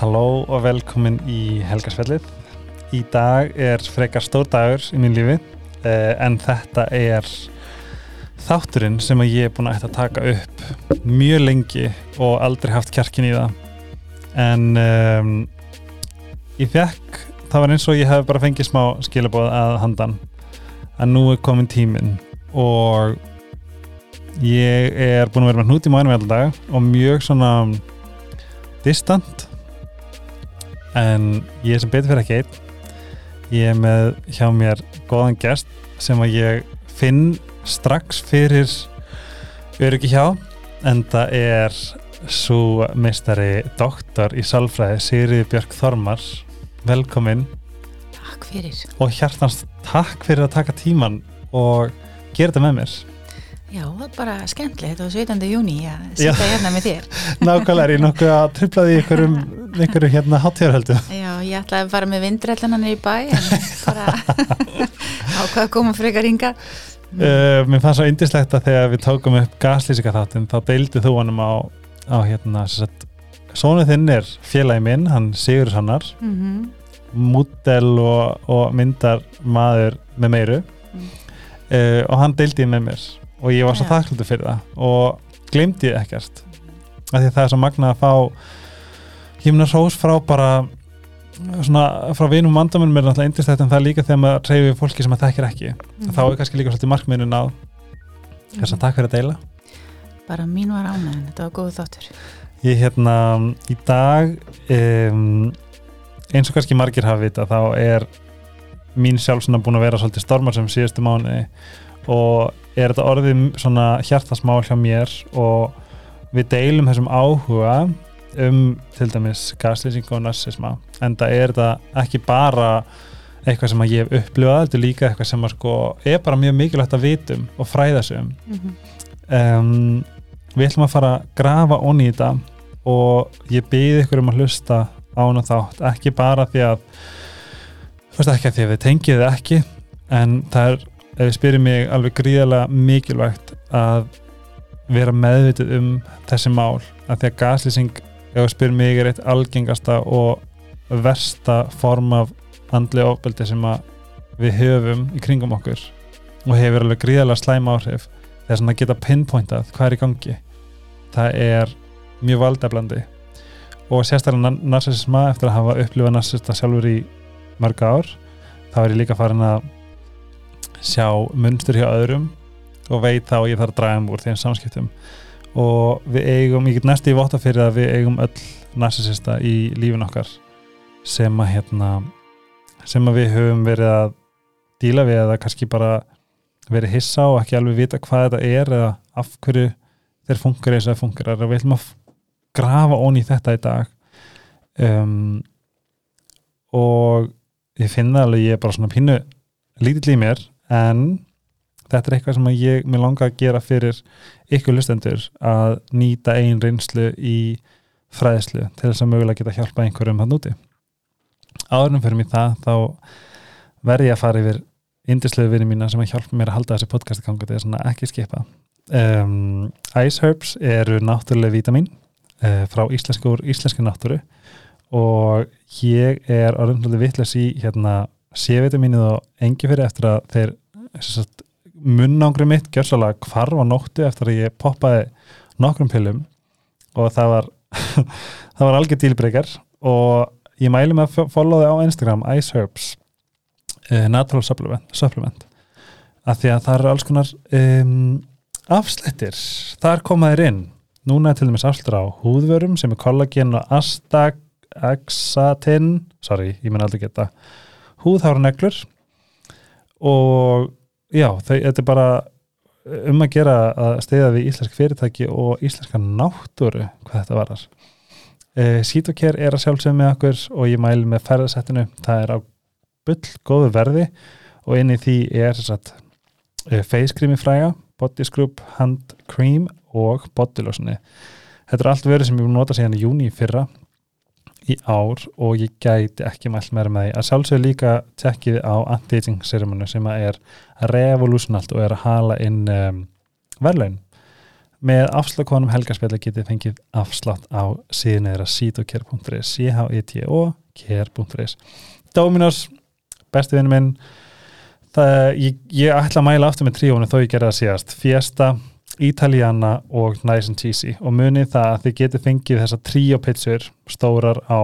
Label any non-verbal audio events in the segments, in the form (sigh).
Halló og velkomin í Helgarsfellið. Í dag er frekar stór dagur í mín lífi eh, en þetta er þátturinn sem ég er búin að taka upp mjög lengi og aldrei haft kjarkin í það. En um, ég fekk, það var eins og ég hef bara fengið smá skilabóð að handan að nú er komin tíminn og ég er búin að vera með hnút í mænum alltaf og mjög svona distant en ég er sem betur fyrir ekki einn. Ég er með hjá mér góðan gest sem að ég finn strax fyrir öryggi hjá en það er svo meistari doktor í salfræði Sigriði Björk Þormar velkomin. Takk fyrir. og hjartans takk fyrir að taka tíman og gera þetta með mér Já, það er bara skemmtilegt á 17. júni að sitja hérna með þér. (laughs) nákvæmlega er ég nokkuð að tripla því ykkurum, ykkurum (laughs) hérna hátíðarhöldu Já, ég ætlaði að fara með vindrellananir í bæ en bara (laughs) ákvað að koma frekar ringa. Uh, mér fannst svo indislegt að þegar við tókum upp gaslýsika þáttum þá deildi þú honum á, á hérna Sónu þinn er félagi minn, hann Sigur Sannar Mm -hmm. mútel og, og myndar maður með meiru Mm. uh, og hann deildi með mér og ég var svo þakklútið fyrir það. Og glemdi ekkert. Af því að það er svo magna að fá meina hrós frá bara svona frá vinum vandamennum er náttúrulega indislegt en það er líka þegar maður reyfi fólki sem maður þekkir ekki. Mhm. þá er kannski líka svolítið markmiðinu náð. Þess að takk fyrir að deila. Bara mín var ánæðin, þetta var góð þáttur. ég hérna í dag um, eins og kannski margir hafa vita þá er mín sjálf svona búin að vera svolítið stormar sem síðustu mánuði. Og er þetta orðið svona hjartasmál hjá mér og við deilum þessum áhuga um til dæmis gaslýsing og narsisma en það er þetta ekki bara eitthvað sem ég hef upplifað þetta er líka eitthvað sem sko er bara mjög mikilvægt að vitum og fræða sig um Mm -hmm. um, við ætlum að fara að grafa onni í þetta og ég byrði ykkur um að hlusta á hana þátt, ekki bara því að þú veist ekki að því að við tengið þið ekki en það er, ef við spyrir mig alveg gríðarlega mikilvægt að vera meðvitið um þessi mál, að því að gaslýsing ef við spyrir mig er eitt algengasta og versta form af andli ofbeldi sem að við höfum í kringum okkur. Og hefur alveg gríðarlega slæm áhrif. Þegar svona geta pinpointað hvað er í gangi. Það er mjög valdeflandi. Og sérstaklega nar- narsisma eftir að hafa upplifað narsista sjálfur í mörg ár þá er ég líka farin að sjá munstur hjá öðrum og veit þá ég þarf að draga um úr þeim samskiptum. Og við eigum, ég get næstu í votta fyrir að við eigum öll narsisista í lífin okkar sem að hérna sem að við höfum verið að díla við eða kannski bara verið hissa og ekki alveg vita hvað þetta er eða af hverju þeir funkar eins og það funkar við ætlum að grafa onni í þetta í dag. Um, og ég finna alveg ég er bara svona pínu lítill í mér en þetta er eitthvað sem ég mér langa að gera fyrir ykkur lustendur að nýta einn reynslu í fræðslu til þess að mögulega geta hjálpa einhverjum hann úti. Áðurum fyrir mig það þá verði ég að fara yfir indislegu vinni mína sem að hjálpa mér að halda þessi podcast í gangi þetta er svona ekki skipa um, Ice Herbs eru náttúrulega vítamin uh, frá íslensku úr íslensku náttúru. Og ég er orðinlega vitleis í hérna C-vitaminnið og engi fyrir eftir að þeir sagt, munnangri mitt gjörsalega hvarf á nóttu eftir að ég poppaði nokkrum pillum og það var (laughs) það var algjör dílbreykar og ég mæli með að followa þið á Instagram Ice Herbs uh, Natural Supplement, supplement. Af því að það eru alls konar um, afslættir. Þar koma þér inn. Núna til dæmis afslættir á húðvörum sem er kollagen og astaxatin sorry, ég menn aldrei geta húðháraneglur og já, þau, þetta er bara um að gera að steyða við íslensk fyrirtæki og íslenska náttúru hvað þetta varar uh, Sítokær er að sjálfsögum með okkur og ég mæli með ferðasettinu. Það er á bull góðu verði og inn í því er að uh, face cream í fræga body scrub, hand cream og body lotioni þetta er allt verið sem ég nota síðan í júni fyrra í ár og ég gæti ekki mælt meira með því. Að sjálfsögur líka tekkið á anti-aging seremonu sem er revolutionalt og er að hala inn um, verðlaun. Með afslagkonum helgarspjalla getið fengið afslátt á síðan eða sítokер.is c-h-e-t-o-ker.is Dominos, besti vinnu minn það, ég, ég ætla að mæla aftur með tríónu þó ég gerði það síðast. Fiesta, Italiana og Nice and Cheesy. Og munið það að þið getið fengið þessa tríópitsur stórar á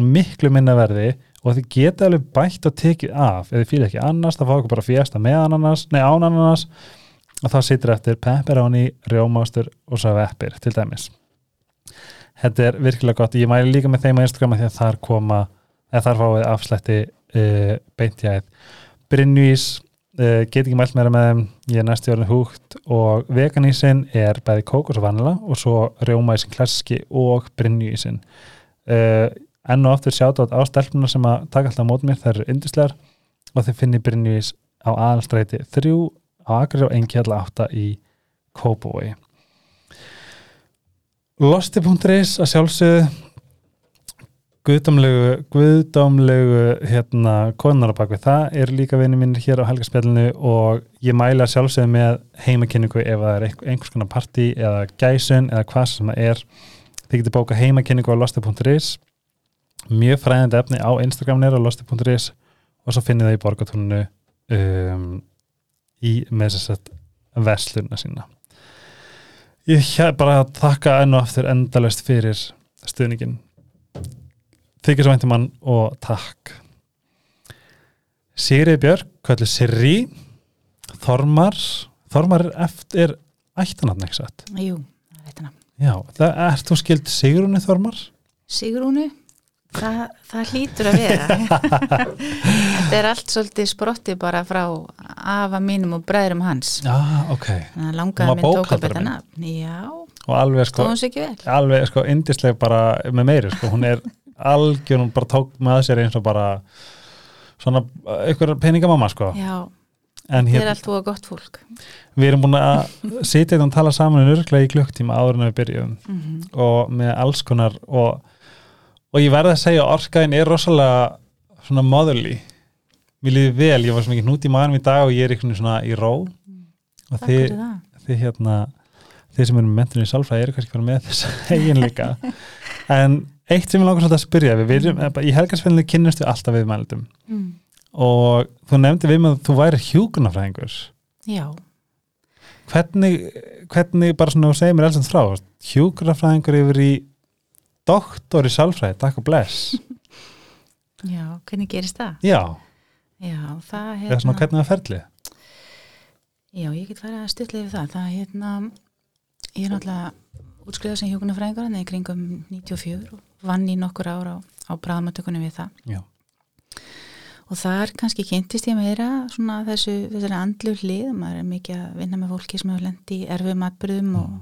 miklu minna verði og þið getið alveg bætt og tekið af. Ef þið fýlir ekki annars, það fá okkur bara Fiesta með ananas, nei án ananas. Og þá situr eftir pepperoni, rjómástur og svo eppir til dæmis. Þetta er virkilega gott. Ég mæli líka með þeim á Instagram því að þar koma eða þar fáið afslætti uh, beintjæð Brynjís uh, get ekki mælt meira með þeim. Ég er næstu orðin húgt. Og veganísin er bæði kókos og vanila og svo rjómaísin klassiski og Brynjísin uh, enn og aftur sjátt á stelpuna sem að taka alltaf mót mér, þær eru yndislegar og þið finnir Brynjís á aðalstræti þrjú á Akri og Engjalla 8 í Kópavogi. Losti.is að sjálfsögðu guðdómlegu guðdómlegu hérna konar á bakvið, það er líka vinni minn hér á helgarspjallinu og ég mæla sjálfsögðu með heimakynningu ef það er einhvers konar parti eða gæsun eða hvað sem það er. Þið getur bóka heimakynningu á losti.is mjög fræðandi efni á Instagram nýra á losti.is og svo finnir það í borgatúnunu um, í með þess að versluna sína. Ég hér bara þakka enn og aftur endalust fyrir stuðningin þykir svo væntum mann og takk. Sigriði Björk kvöldu Sirri Þormar Þormar er eftir ættanatn ekki satt? Jú, það þetta Já, það er þú skild Sigrunni Þormar? Sigrúnu, það, það hlýtur að vera. (laughs) Þetta er allt svolítið sprotti bara frá afa mínum og bræðurum hans. Já, ok. Þannig að Hún langaði minn tók að bókhaldari betta minn. nafn. Já, og alveg sko, alveg sko indisleg bara með meiri sko, hún er algjör, hún bara tók með sér eins og bara svona einhver peningamamma sko. Já, þetta hér, er allt og gott fólk. Við erum búin að (laughs) sitja þetta og tala saman um örglega í klukktíma áður en við byrjum mm og með alls konar og, og ég verði að segja að orkaðin er rosalega svona motherly. Mér líði vel, ég var svo mikið hnút í maðurum í dag og ég er einhvern veginn svona í ró. Og Takk þið, þið hérna þið sem eru með mentunni í sálfræði eru kannski bara með þess eiginleika. (laughs) En eitt sem ég langar svolítið að spyrja við, við erum, í helgarsfélagi kynnumst við alltaf við mældum mm. og þú nefndi við með að þú væri hjúkunarfræðingur Já, hvernig, hvernig bara svona þú segir mér alls frá hjúkunarfræðingur yfir í doktor í sálfræði, takk og bless. (laughs) Já, hvernig gerist það? já, Já, það svona hérna hvernig það ferli Já, ég get farið að styrla yfir það. Það hérna, ég er náttúrulega útskrifað sem hjókunarfræðingur en í kringum 94 og vann í nokkur ára á, á bráðmatökunum við það. Já, og þar kannski kynntist ég meira svona þessu, þessari andlu hlið maður er mikið að vinna með fólki sem hefur lendi í erfum atbyrðum og,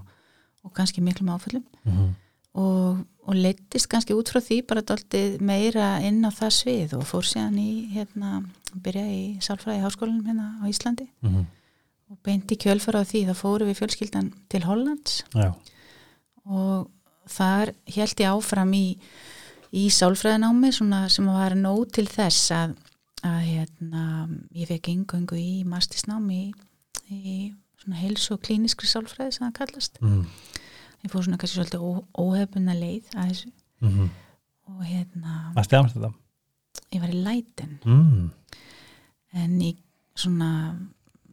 og kannski miklum áföllum. Mm og, og leittist kannski út frá því bara dálítið meira inn á það svið og fór síðan í hérna, byrja í sálfræði háskólanum hérna á Íslandi. Mhm. og beint í kjölfara á því þá fóru við fjölskyldan til Hollands. Já, og þar held ég áfram í, í sálfræðinámi sem var nóg til þess að, að hérna, ég fekk yngöngu í mastisnámi í, í svona heils og klíniskri sálfræði sem það kallast. mm Ég fór svona kannski svolítið ó, óhefbunna leið að þessu -hmm. og hérna, að stjæmast þetta ég var í lætin mm. en í svona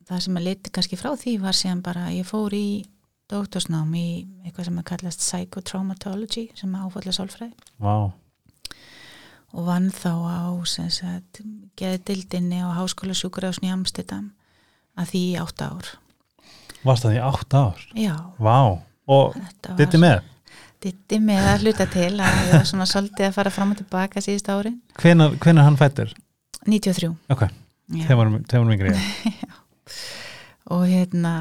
það sem að leiti kannski frá því var síðan bara ég fór í doktorsnám í eitthvað sem að kallast psychotraumatology sem áfalla sálfræði. Vá, og vann þá á geðdildinni á háskóla sjúkurásni Amstedam að því í átta ár. Varst það í átt ár? Já, Vá, og var með? Ditti með að hluta til að ég var svona svolítið að fara fram og tilbaka síðust ári hvenar, hann fættur? 93 Ok, já. þeim varum yngri (laughs) og hérna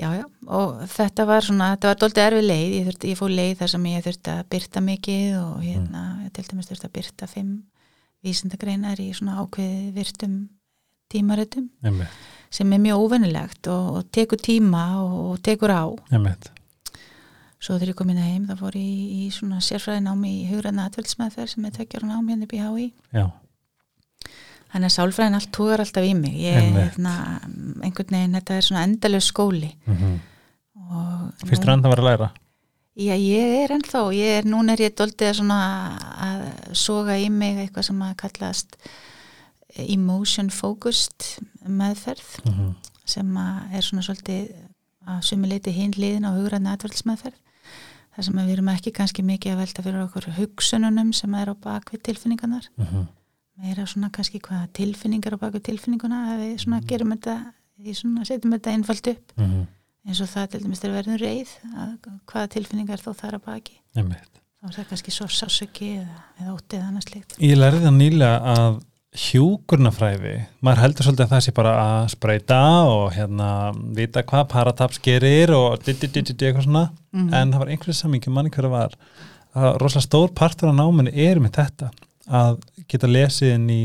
já, já, og þetta var svona þetta var doldið erfið leið, ég, þurfti, ég fór leið þar sem ég þurfti að byrta mikið og hérna, ég til dæmis þurfti að byrta fimm vísindagreinar í svona ákveði virtum tímaritum Einmitt, sem er mjög óvennilegt og, og tekur tíma og, og tekur á. Einmitt. Svo þegar ég kom inn heim þá fór ég í, í svona sérfræði námi í hugræðna atveldsmeðferð sem er tekjar nám hérna upp í HÍ Já, þannig að sálfræðin allt tógar alltaf í mig. Ég, hérna, einhvern veginn, þetta er svona endalög skóli. Mm og Fyrst er enda að vera að læra. Já, ég er ennþá, ég er, núna er ég doldið að svona að soga í mig eitthvað sem að kallast emotion focused meðferð mm -hmm. sem að er svona svolítið að sumuleiti hinn liðin á hugræðna atverðsmeðferð þar sem að við erum ekki kannski mikið að velta fyrir okkur hugsununum sem er á bakvið tilfinningarnar. Mm -hmm. Meira svona kannski hvað tilfinningar á bakvið tilfinninguna að við svona Mhm. gerum þetta í svona setjum þetta einfalt upp. Eins og það til dæmis verðum reið að hvaða tilfinningar þó þar að baki. Þá er það kannski svo sásöki eða, eða óttið eða annars líkt Ég lærði það nýlega að hjúkurnafræði, maður heldur svolítið að það sé bara að spreita og hérna vita hvað parataps gerir og eitthvað svona. Mhm. en það var einhverju samingi manni hverju var að rosalega stór partur af náminni er með þetta að geta lesið inn í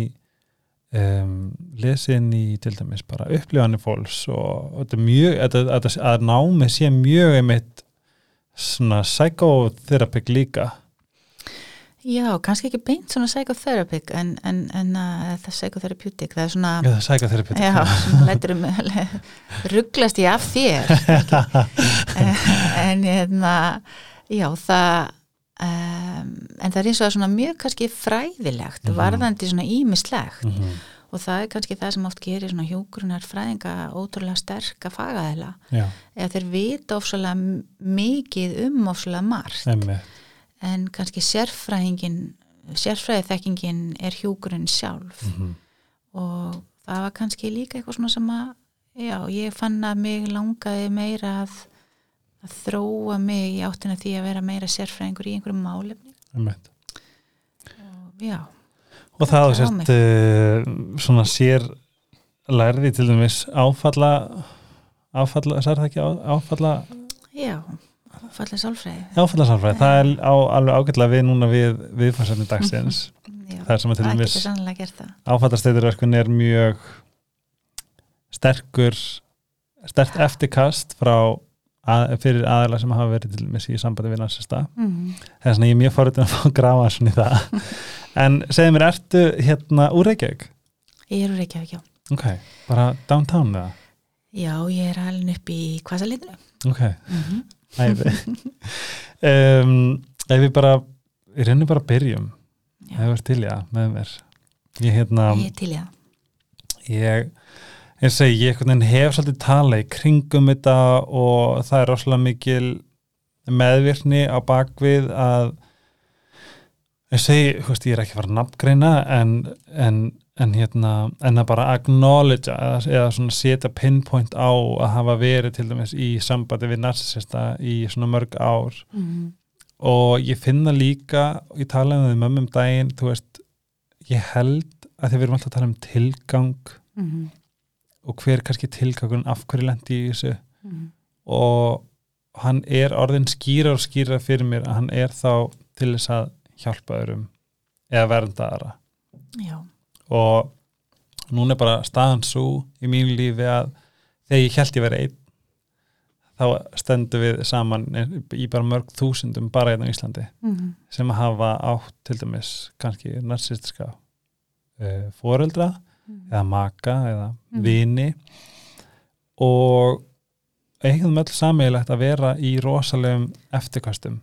um, lesið inn í til dæmis bara upplifanir fólks og, og þetta er mjög þetta, þetta, að námi sé mjög einmitt svona psychotherapik líka. Já, kannski ekki beint svona psychotherapik en, en, en uh, það er psychotherapeutic það er svona, Já, það er psychotherapeutik já, (laughs) svona um (laughs) rugglast ég af þér (laughs) en hérna já, það um, en það er eins og svona mjög kannski fræðilegt, Mhm. varðandi svona ímislegt Mhm. og það er kannski það sem oft gerir svona hjókurunar fræðinga ótrúlega sterka fagaðila Já, eða þeir vita ofsalega mikið um ofsalega margt einmitt en kannski sérfræðingin sérfræðiþekkingin er hjúkurinn sjálf Mhm. og það var kannski líka eitthvað svona sem að já, ég fann að mig langaði meira að, að þróa mig í áttina því að vera meira sérfræðingur í einhverjum málefni og já, Og það er sérst uh, svona sér lærði til dæmis áfalla áfalla, sagði það ekki áfalla? Já fallið sálfræði. Áfallasalfræði, það er á, alveg ágætlega við núna við viðfarsefni dagsins. (laughs) Já, það er sem að til það dæmis það. Áfallasteyturverkun er mjög sterkur stert eftirkast frá að, fyrir aðeila sem hafa verið til dæmis í sambandi við narsista. Mm. það er svona ég er mjög forritin að fá að grafa svona í það. (laughs) En segðu mér, ertu hérna úr Reykjavík? ég er úr Reykjavík, já. Ok, bara downtown eða? já, ég er alveg upp í kvasalitinu Ok, mm -hmm. æði um, Ef við bara við reynum bara að byrjum erum til já, með mér. Ég hérna, ég er til í það. Ég ég segi, ég hef svolítið tala í kringum þetta og það er rosalega mikil meðvirkni á bakvið að ég segi, þú veist, ég er ekki að fara að nafngreina en, en, en hérna en að bara acknowledge eða, eða svona setja pinpoint á að hafa verið til dæmis í sambandi við narsista í svona mörg ár mm. og ég finna líka ég tala um það með mömmum daginn þú veist, ég held að við erum alltaf að tala um tilgang Mm. Og hver er kannski tilgangun af hverju lendi í þessu Mm. og hann er orðin skýra og skýra fyrir mér að hann er þá til þess að hjálpa öðrum eða vernda aðra já, og núna er bara staðan svo í mínu lífi að þegar ég held ég verið einn þá stendur við saman í bara mörg þúsundum bara hérna á Íslandi mm. sem hafa átt til dæmis kannski narcistiska uh, foreldra eða maka eða Mm. vini. Og eigum öll sammeilegt að vera í rosalegum eftirkastum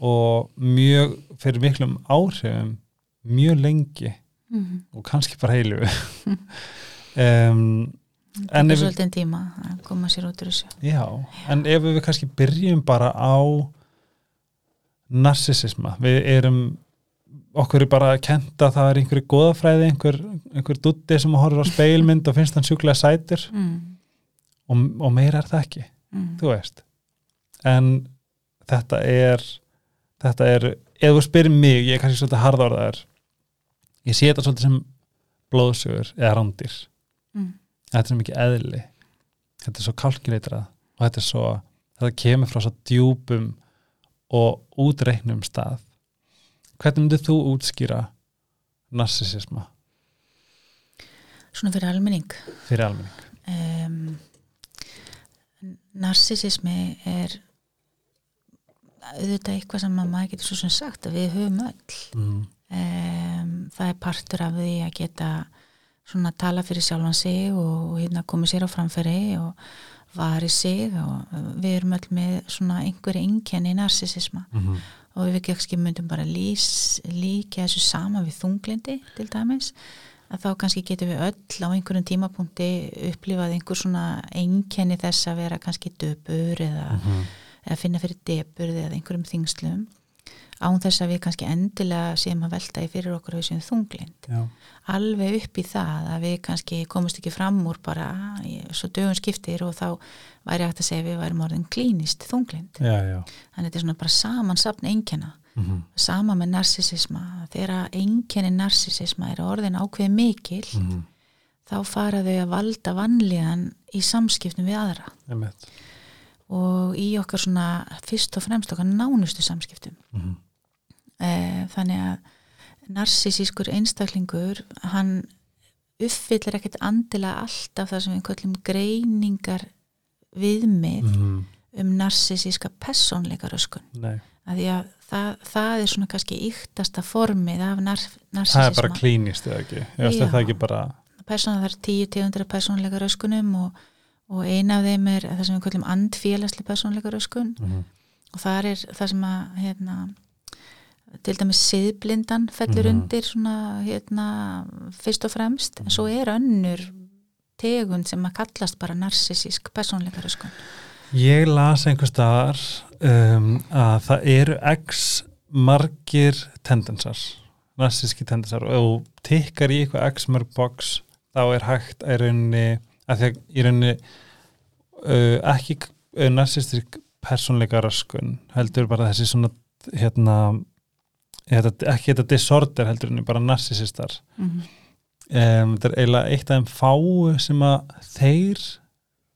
og mjög fyrir miklum áhrifum mjög lengi. Mm. og kannski bara heilu. (laughs) Um, En ef við- tíma já, en ef við kannski byrjum bara á narsisisma, við erum okkur er bara að kenta að það er einhverju goðafræði, einhver, einhver dutti sem horfir á speilmynd og finnst hann sjúklega sætur mm. og, og meira er það ekki, Mm. þú veist en þetta er þetta er, ef þú spyrir mig ég er kannski svolítið harðorðaður ég sé þetta svolítið sem blóðsugur eða rándir Mm. þetta er svo mikið eðli þetta er svo kalkuleitrað og þetta er svo þetta kemur frá svo djúpum og útreiknum stað hvernig myndir þú útskýra narsisisma svona fyrir almenning. Fyrir almenning. Um, narsisismi er auðvitað eitthvað sem að maður getur svo sem sagt að við höfum öll. Mm. um, það er partur af því að geta svona tala fyrir sjálfan sig og, og hérna komið sér á framfæri og vari sig og við erum öll með svona einhverju einkenni narsisisma mm -hmm. Og við ekki myndum bara lís, líka þessu sama við þunglindi til dæmis að þá kannski getum við öll á einhverjum tímapunkti upplifað einhver svona einkenni þess að vera kannski döpur eða, Mm -hmm. eða finna fyrir döpur eða einhverjum þingslum án þess að við kannski endilega séum að velta í fyrir okkur við séum þunglind Já, alveg upp í það að við kannski komumst ekki fram úr bara svo dögun skiptir og þá væri hægt að segja við værum orðin klínist þunglind já, já. Þannig að þetta er svona bara samansapn einkenna. Mm -hmm. sama með narsisisma þegar einkenni narsisisma er orðin ákveð mikil Mm þá fara þau að valda vanlíðan í samskiptum við aðra. Einmitt. og í okkar svona fyrst og fremst okkar nánustu samskiptum. Mhm. e, þannig að narsisískur einstaklingur hann uppfyllir ekkert andilega alltaf það sem við köllum greiningar viðmið Mhm. um narsisíska persónleikaröskun. Nei, að því að það, það er svona kannski yktasta formið af nar, það er bara klínist eða ekki? Það er ekki bara persóna það er tíu tegundra persónleika röskunum og, og eina af þeim er það sem við kallum andfélagsli persónleika röskun mm og það er það sem að hérna, til dæmis siðblindan fellur Mhm. undir svona hérna, fyrst og fremst en svo er önnur tegund sem að kallast bara narsisísk persónleika röskun Ég las einhver staðar um, að það eru x margir tendensar narsíski tendensar og tikkar í eitthvað x mörg box þá er hægt að í rauninni að því að í rauninni uh, ekki uh, narsistisk persónleika raskun heldur bara þessi svona hérna þetta, ekki þetta disorder heldur henni bara narsisistar mm -hmm. um, þetta er eiginlega eitt af þeim fáu sem að þeir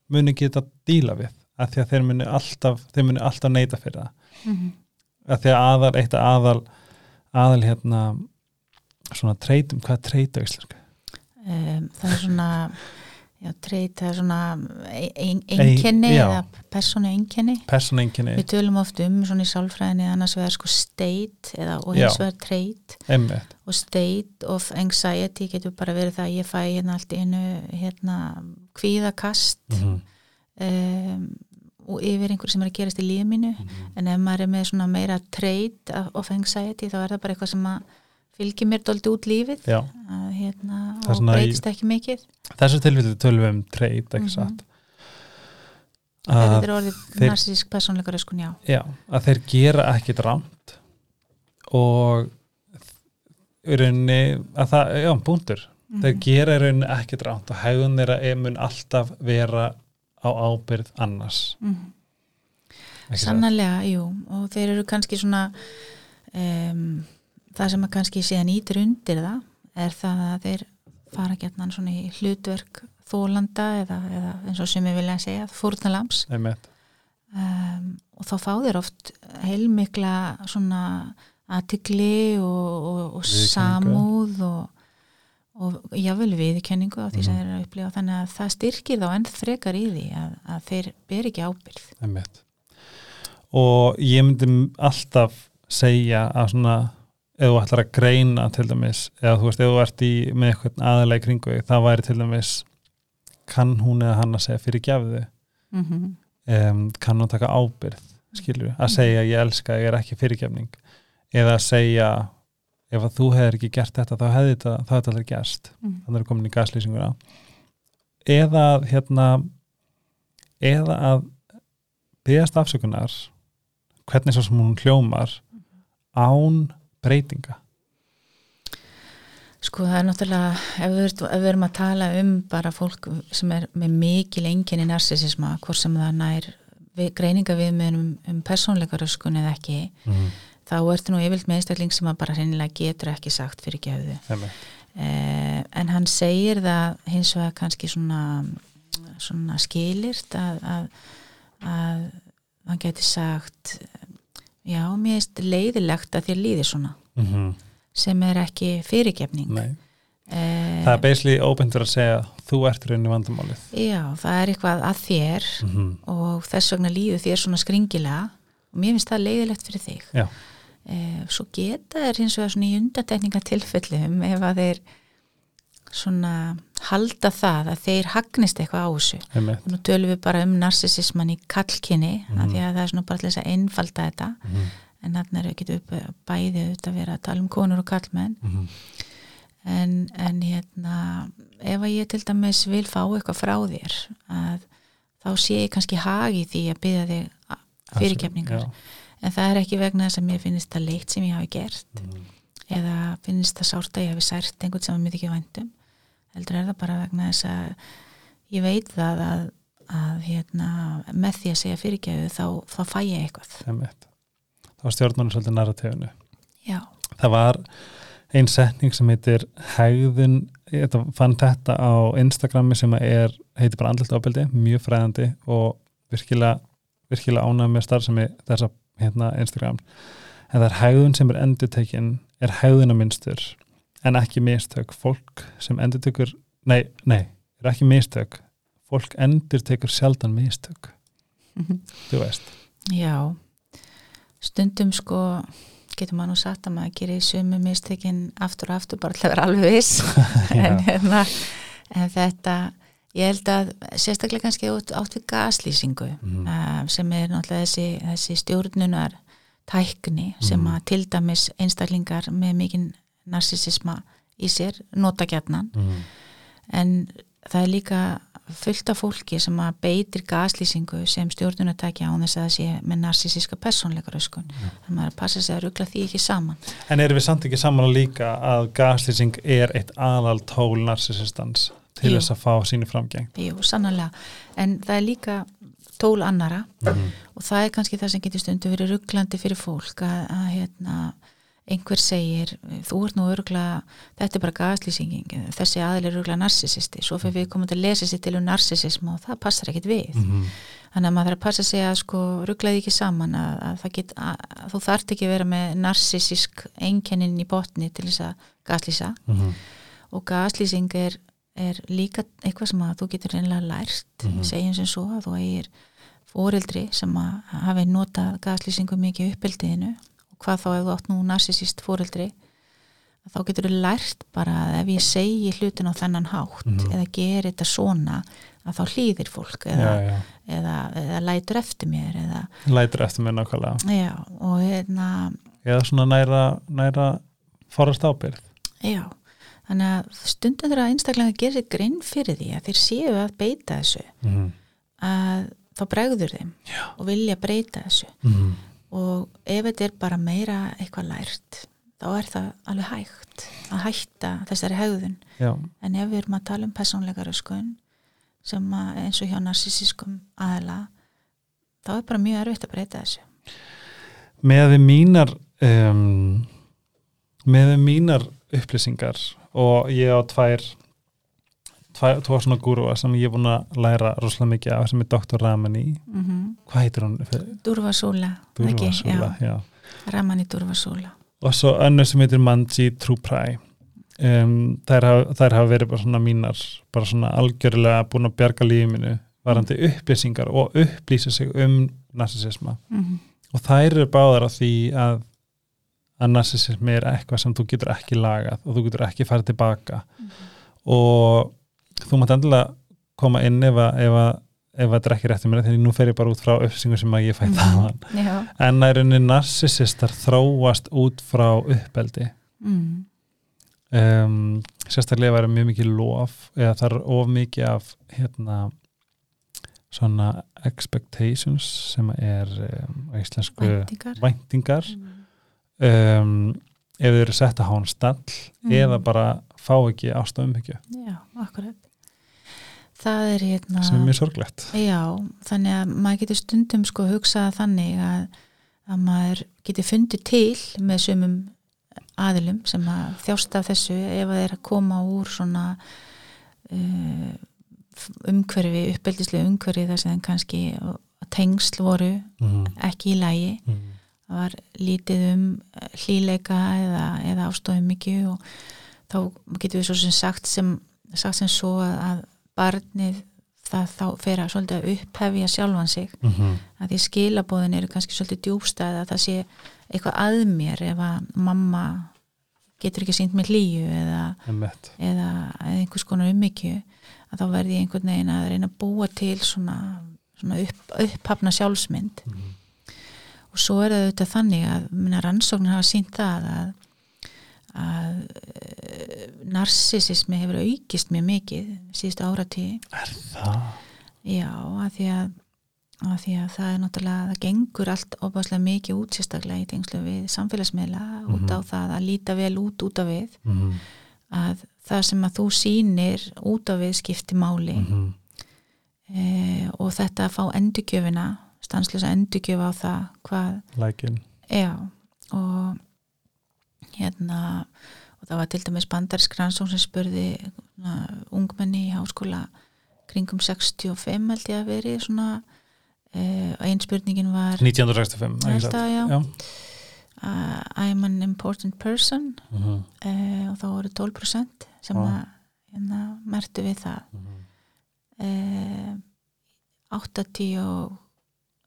muni geta díla við að því að þeir muni alltaf þeir muni alltaf neyta fyrir það Mhm. að því að aðal, eitt af aðal aðal hérna svona treytum, hvað er treyta íslenska? um, það er svona já, treyt, er svona ein, einkenni eða persónu einkenni persónenginni, Við tölum oft um svona í sálfræðinni annars vegar sko state eða, og hins vegar trait. Emmitt og state of anxiety getur bara verið það að ég fæ hérna allt einu hérna kvíðakast mm um, og yfir einhver sem er að gerast í lífið mínu. En ef maður er með svona meira trait of anxiety þá er það bara eitthvað sem að fylgir mér doldi út lífið að, hérna, og breytist ekki mikið. þessu tilfellu tölum við um treyt, ekki Mhm. satt? Ef að, þetta er orðið þeir- narsísk persónleika röskun, já. Já, að þeir gera ekkit rámt og rauninni að það, já, búndur þeir Mhm. gera í rauninni ekkit rámt og hegðun þeirra er- mun alltaf vera á ábyrð annars. Ekki satt? Sannarlega, jú, og þeir eru kannski svona um, það sem að kannski síðan ítir undir það er það að þeir fara gætnan svona í hlutverk þólanda eða, eða eins og sem ég vilja segja fórnalams um, og þá fá þeir oft heilmikla svona aðtikli og, og, og samúð og, og jável viðkenningu á því sem Mhm. þeir eru að upplifa. Þannig að það styrkir þá enn frekar í því að, að þeir ber ekki ábyrð Einmitt. og ég myndi alltaf segja að svona ef þú ætlar að greina til dæmis eða þú veist, ef þú ert í með eitthvað aðalega í kringu það væri til dæmis kann hún eða hann að segja fyrir gefðu mm -hmm. um, kann hún taka ábyrð skilju, að segja ég elska ég er ekki fyrirgefning. Eða að segja ef að þú hefur ekki gert þetta þá hefði þetta, þá hefði þetta aldrei gerst. Þannig er komin í gaslýsinguna. Eða að, hérna eða að byggast afsökunar hvernig svo sem hún hljómar án breytinga Sko það er náttúrulega, ef við, ef við erum að tala um bara fólk sem er með mikil enginni narsisisma, hvort sem það nær við, greininga við með um, um persónleikaröskun eða ekki, mm. þá ertu nú yfirlt með einstakling sem að bara hreinlega getur ekki sagt fyrir gefðu. Eh, en hann segir það hins vegar kannski svona, svona skilirt að, að, að hann geti sagt, já, mér er leiðilegt að þér líði svona, mm -hmm. sem er ekki fyrirgefning. Nei, Eh, það er basically óbyndur að segja þú ert rauninni vandamálið Já, það er eitthvað að þér mm -hmm. og þess vegna líður þér svona skringilega og mér finnst það leiðilegt fyrir þig. Já. Eh, svo geta er hins vegar svona í undatekninga tilfellum ef að þeir svona halda það að þeir hagnist eitthvað á þessu einmitt nú tölum við bara um narsisisman í kallkinni Mhm. af því að það er svona bara til þess að einfalda þetta Mhm. en þannig er ekki upp bæði auðvitað að vera að tala um konur og kallmenn Mhm. en, en hérna ef að ég til dæmis vil fá eitthvað frá þér að þá sé ég kannski hagi því að byggja þig fyrirkefningar en það er ekki vegna þess að mér finnst það leitt sem ég hafi gert Mhm. Eða finnst það sárt að ég hafi sært einhvern sem að mér ekki væntum heldur er það bara vegna þess að ég veit það að, að hérna, með því að segja fyrirgefu þá, þá fæ ég eitthvað. Einmitt. Þá stjórnum svolítið narratífunu já, það var ein setning sem heitir hegðun, ég fann þetta á Instagrami sem er heitir bara andlut ábyldi, mjög fræðandi og virkilega, virkilega ánægð með starfsemi þessa hérna, Instagram. En það er hegðun sem er endurtekin er hegðunarmynstur en ekki mistök, fólk sem endurtekur nei, nei, er ekki mistök. Fólk endurtekur sjaldan mistök, þú veist. Já. Stundum sko getur maður nú sagt að maður gerir sumu mistökin aftur og aftur bara til að vera alveg viss. (laughs) En, hérna, en þetta ég held að sérstaklega kannski átt, við gaslýsingu Mhm. uh, sem er náttúrulega þessi, þessi stjórnunar tækni sem Mhm. að til dæmis einstaklingar með mikinn narsisisma í sér nota gjarnan. Mm. en það er líka fullt af fólki sem að beitir gaslýsingu sem stjórnunatæki án þess að það sé með narsisíska persónleikaröskun þannig að maður að passa sig að ruggla því ekki saman. En erum við samt ekki saman líka að gaslýsing er eitt aðal tól narsisistans til Jú. þess að fá sínu framgeng? Jú, sannlega, en það er líka tól annara Mm. og það er kannski það sem getur stundu verið rugglandi fyrir fólk að, að hérna, einhver segir, þú ert nú örgla þetta er bara gaslýsinging þessi aðil er örgla narsisisti, svo fyrir við komum til að lesa sér til um narsisism og það passar ekkit við Mm. þannig að maður þarf að passa sig að sko rugglaði ekki saman að, að, það get, að, að þú þarft ekki að vera með narsisisk einkennin í botni til þess að gaslýsa Mm. og gaslýsing er, er líka eitthvað sem að þú getur reynilega lært Mhm. segjum sem svo að þú eigir fóreldri sem að hafi notað gaslýsingu mikið uppeldiðinu og hvað þá ef þú átt nú narsisist fóreldri að þá getur þú lært bara að ef ég segi hlutin á þennan hátt Mhm. eða geri þetta svona að þá hlýðir fólk Já, eða, já, eða, eða lætur eftir mér eða, lætur eftir mér nákvæmlega já, og hérna eða svona næra, næra forast ábyrð já, þannig að stundum þegar einstaklega gerir sér grinn fyrir því að þeir séu að beita þessu mm. að þá bregður þeim Já. og vilja breyta þessu Mm. og ef þetta er bara meira eitthvað lært þá er það alveg hægt að hætta þessari hegðun Já, en ef við erum að tala um persónleika röskun sem að eins og hjá narsisískum aðla þá er bara mjög erfitt að breyta þessu með við mínar um, með við mínar upplýsingar og ég á tvær tvo svona gúrua sem ég er búin að læra rosalega mikið af sem er Dr. Ramani mm -hmm. hvað heitir hún? Durvasúla. Ramani Durvasúla og svo önnur sem heitir Manji Trupræ um, þær, þær hafa verið bara svona mínar bara svona algjörlega búin að bjarga lífinu varandi upplýsingar og upplýsa sig um narsisisma mm -hmm. og þær eru báðar á því að að narsisismi er eitthvað sem þú getur ekki lagað og þú getur ekki farið tilbaka. Og þú mátt endilega koma inn ef að, ef að ef þetta er ekki rétt um mér, því nú fer ég bara út frá upplýsingum sem að ég fæ það Já. en það er unni narsisistar þróast út frá uppeldi. Mm. um, sérstaklega væri mjög mikið lof eða það er of mikið af hérna svona expectations sem er um, íslensku Væntingar. væntingar. Mm. Um, ef þau eru sett að hán stall Mm. eða bara fá ekki ástofumhyggju Já, akkurat Það er hérna sem er mjög sorglegt Já, þannig að maður getur stundum sko hugsað þannig að, að maður getur fundið til með sumum aðilum sem að þjást af þessu ef að þeir að koma úr svona uh, umhverfi, uppeldislega umhverfi að þeim kannski tengsl voru mm. ekki í lægi Mm. Það var lítið um hlýleika eða, eða ástofum mikið og þá getur við svo sem sagt sem, sagt sem svo að, að barnið það þá fer að svolítið að upphefja sjálfan sig Mm -hmm. að því skilabóðin eru kannski svolítið djúbstæð að það sé eitthvað að mér ef að mamma getur ekki sínt með hlýju eða, eða, einhvers konar ummykju að þá verði ég einhvern veginn að reyna að búa til svona, svona upp, upphafna sjálfsmynd Mhm. Og svo er það auðvitað þannig að minna rannsóknir hafa sínt það að, að e, narsisismi hefur aukist mjög mikið síðustu áratíð er það? já, að því að, að því að það er náttúrulega, það gengur allt opaslega mikið út sérstaklega í tengslu við samfélagsmiðla út á það að líta vel út út af við Mhm. að það sem að þú sýnir út af við skipti máli Mhm. e, og þetta að fá stanslis að endurkjöfa á það hvað lækin já, og hérna og það var til dæmis Bandars Gransson sem spurði na, ungmenni í háskóla kringum 65 held ég að veri svona eh, og einn spurningin var 1965 að ja. uh, I'm an important person uh -huh. uh, og þá voru 12% sem -huh. að hérna, mertu við það eh, -huh. 85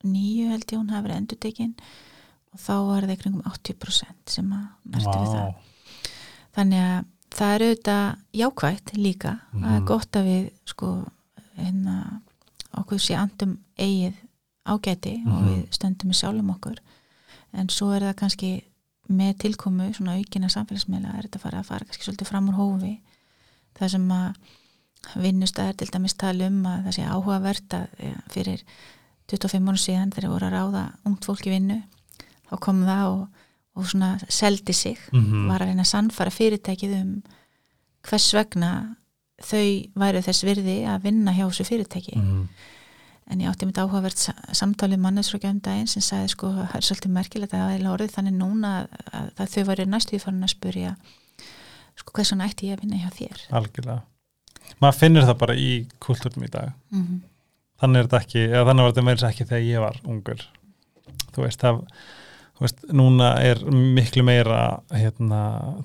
nýju held ég hún hafi verið endutekinn og þá var það ykkur um 80% sem að mertu wow. við það þannig að það eru auðvitað jákvægt líka mm. að mhm. gott að við sko hérna okkur sé andum eigið ágæti mm. og mhm. við stöndum í sjálfum okkur en svo er það kannski með tilkomu svona aukina samfélagsmiðla er þetta að fara að fara kannski svolítið fram úr hófi það sem að vinnust að er til dæmis tala um að það sé áhugavert að eh, fyrir 25 mánu síðan þegar voru að ráða ungt fólk í vinnu þá kom það og, og svona seldi sig Mhm. var að reyna að sannfara fyrirtækið um hvers vegna þau væru þess virði að vinna hjá þessu fyrirtæki Mhm. en ég átti mitt áhugavert sa- samtalið mannesfröggja um daginn sem sagði sko það er svolítið merkilegt að það er orðið þannig núna að, að, þau væri næstu í farin að spurja sko hvers vegna ætti ég að vinna hjá þér algjörlega maður finnir það bara í kultúrum í dag mm -hmm. Þannig er þetta ekki, eða þannig var þetta meira ekki þegar ég var ungur. Þú veist, það þú veist, núna er miklu meira hérna,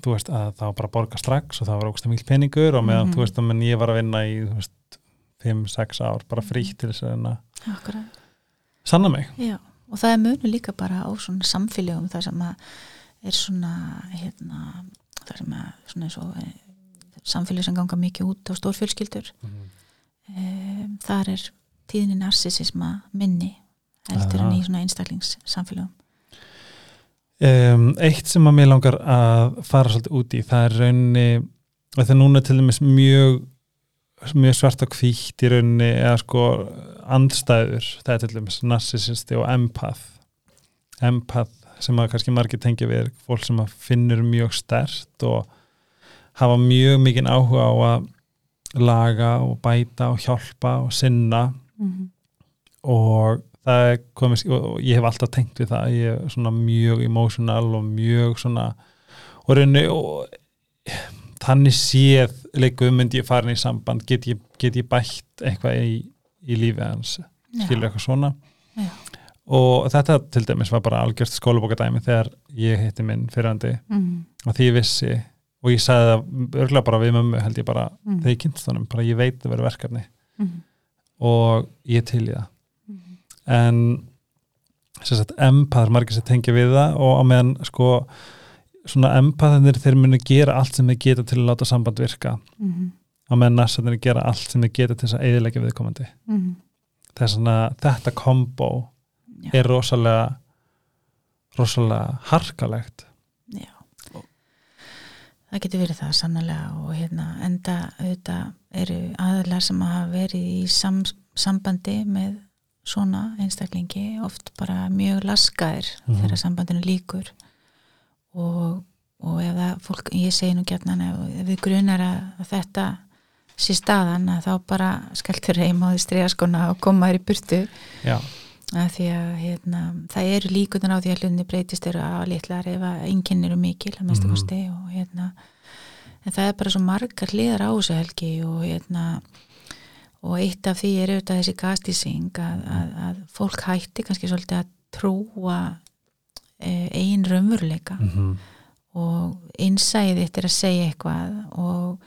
þú veist, að það var bara að borga strax og það var ógst að mikil peningur og meðan, Mhm. þú veist, að menn ég var að vinna í, þú veist 5-6 ár, bara frítt til þess að sanna mig. Já, og það er munu líka bara á svona samfélögum þar sem að er svona hérna, þar sem að svona eins og eh, samfélög sem ganga mikið út á stórfjölskyldur. E, þar er tíðinni narsisisma minni heldur en í svona einstaklingssamfélögum? Um, eitt sem að mér langar að fara svolítið út í, það er rauninni og það er núna til dæmis mjög mjög svart og hvítt í rauninni eða sko andstæður það er til dæmis narcissisti og empath. Empath sem að kannski margir tengja við er fólk sem að finnur mjög stert og hafa mjög mikinn áhuga á að laga og bæta og hjálpa og sinna mm -hmm. og það er komið og ég hef alltaf tengt við það ég er svona mjög emotional og mjög svona og reyni og þannig séð leikum myndi ég farin í samband get ég, get ég bætt eitthvað í, í lífi hans skilur eitthvað svona Já. og þetta til dæmis var bara algjört skólabókadæmi þegar ég hitti minn fyrrandi mm og því ég vissi og ég sagði það örgulega bara við mömmu held ég bara -hmm. þegar ég kynst honum, bara ég veit að vera verkefni mm -hmm. Og ég er til í það en sem sagt empath, margir sem tengja við það og á meðan sko svona empathinir þeir munu gera allt sem þeir geta til að láta samband virka Mm -hmm. á meðan narsarnir gera allt sem þeir geta til þess að eðilegja viðkomandi þess að þetta kombo Já. er rosalega rosalega harkalegt. Það getur verið það sannlega og hérna enda auðvitað eru aðlar sem hafa verið í sam, sambandi með svona einstaklingi oft bara mjög laskaðir Mhm. þegar sambandinu líkur og, og ef það fólk, ég segi nú gætnan ef, við grunar að, að þetta sé staðan að þá bara skaltur heim á því stregaskona og koma þér í burtu. Já, að því að hérna, það eru líkunar á því að hlutinni breytist eru að litlar ef að enginn eru mikil að mestu Mhm. kosti og hérna en það er bara svo margar hliðar á þessu helgi og hérna og eitt af því er auðvitað þessi gastísing að, að, að fólk hætti kannski svolítið að trúa e, eigin raunveruleika. Mm og innsæðið þitt er að segja eitthvað og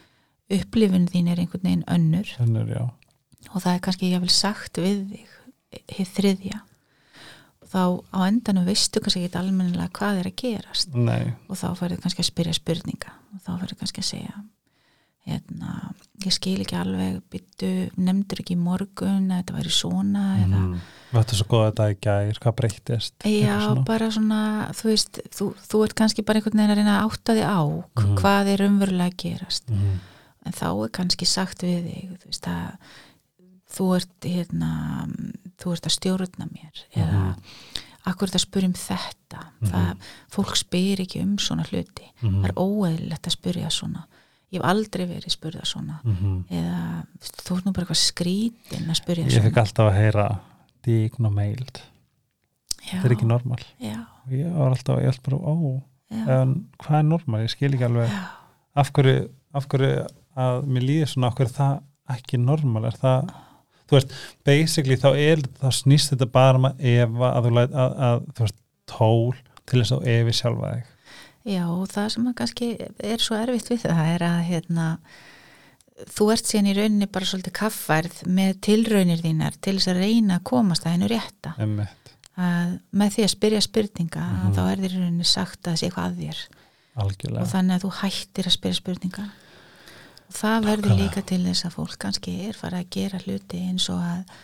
upplifun þín er einhvern veginn önnur. Önnur, og það er kannski jáfnvel sagt við þig hið þriðja þá á endanum veistu kannski ekki almennilega hvað er að gerast nei, og þá færðu kannski að spyrja spurninga og þá færðu kannski að segja hérna, ég skil ekki alveg byttu, nefndur ekki morgun að þetta væri svona eða mm. Þetta er svo góð að þetta í gær, hvað breyttist Já, svona. bara svona, þú veist, þú, þú ert kannski bara einhvern veginn að reyna að átta þig á Mhm. hvað er umverulega að gerast mm. en þá er kannski sagt við þig þú veist að þú ert hérna, þú ert að stjórna mér eða Mhm. akkur þetta spyrja um þetta? Mhm. það, fólk spyr ekki um svona hluti. Mhm. það er óeðlilegt að spyrja svona. Ég hef aldrei verið spurða svona. Mm eða þú ert nú bara eitthvað skrítin að spyrja Ég fikk svona alltaf að heyra diagnomaild, já, þetta er ekki normal. Já, Ég var alltaf, ég held bara, ó. En hvað er normal, ég skil ekki alveg. Já. af hverju, af hverju að mér líður svona, af hverju er það ekki normal, er það þú veist, basically þá er þá snýst þetta bara um að efa að þú læt, að, að þú veist, tól til þess að efi sjálfa þig. Já, það sem að kannski er svo erfitt við það er að hérna, þú ert síðan í rauninni bara svolítið kaffærð með tilraunir þínar til þess að reyna að komast að hennu rétta. Að með því að spyrja spurninga Mhm. þá er þér í rauninni sagt að það sé eitthvað að þér. Algjörlega. Og þannig að þú hættir að spyrja spurninga það verður Nákvæmlega. líka til þess að fólk kannski er farið að gera hluti eins og að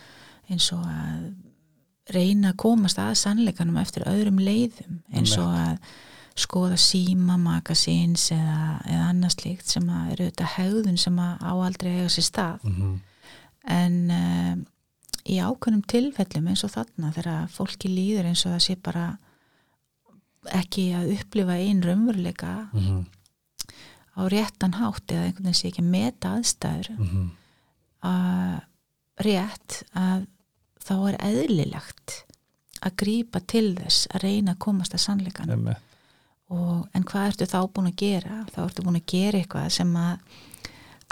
eins og að reyna að komast að sannleikanum eftir öðrum leiðum eins og að skoða síma magasins eða, eða annað slíkt sem að eru þetta hegðun sem að á aldrei eiga sér stað mm en um, í ákveðnum tilfellum eins og þarna þegar fólki líður eins og það sé bara ekki að upplifa einn raunveruleika -hmm. Á réttan hátt eða einhvern veginn sé ekki að meta aðstæður Mm að rétt að þá er eðlilegt að grípa til þess að reyna að komast að sannleikan en hvað ertu þá búin að gera? Þá ertu búin að gera eitthvað sem að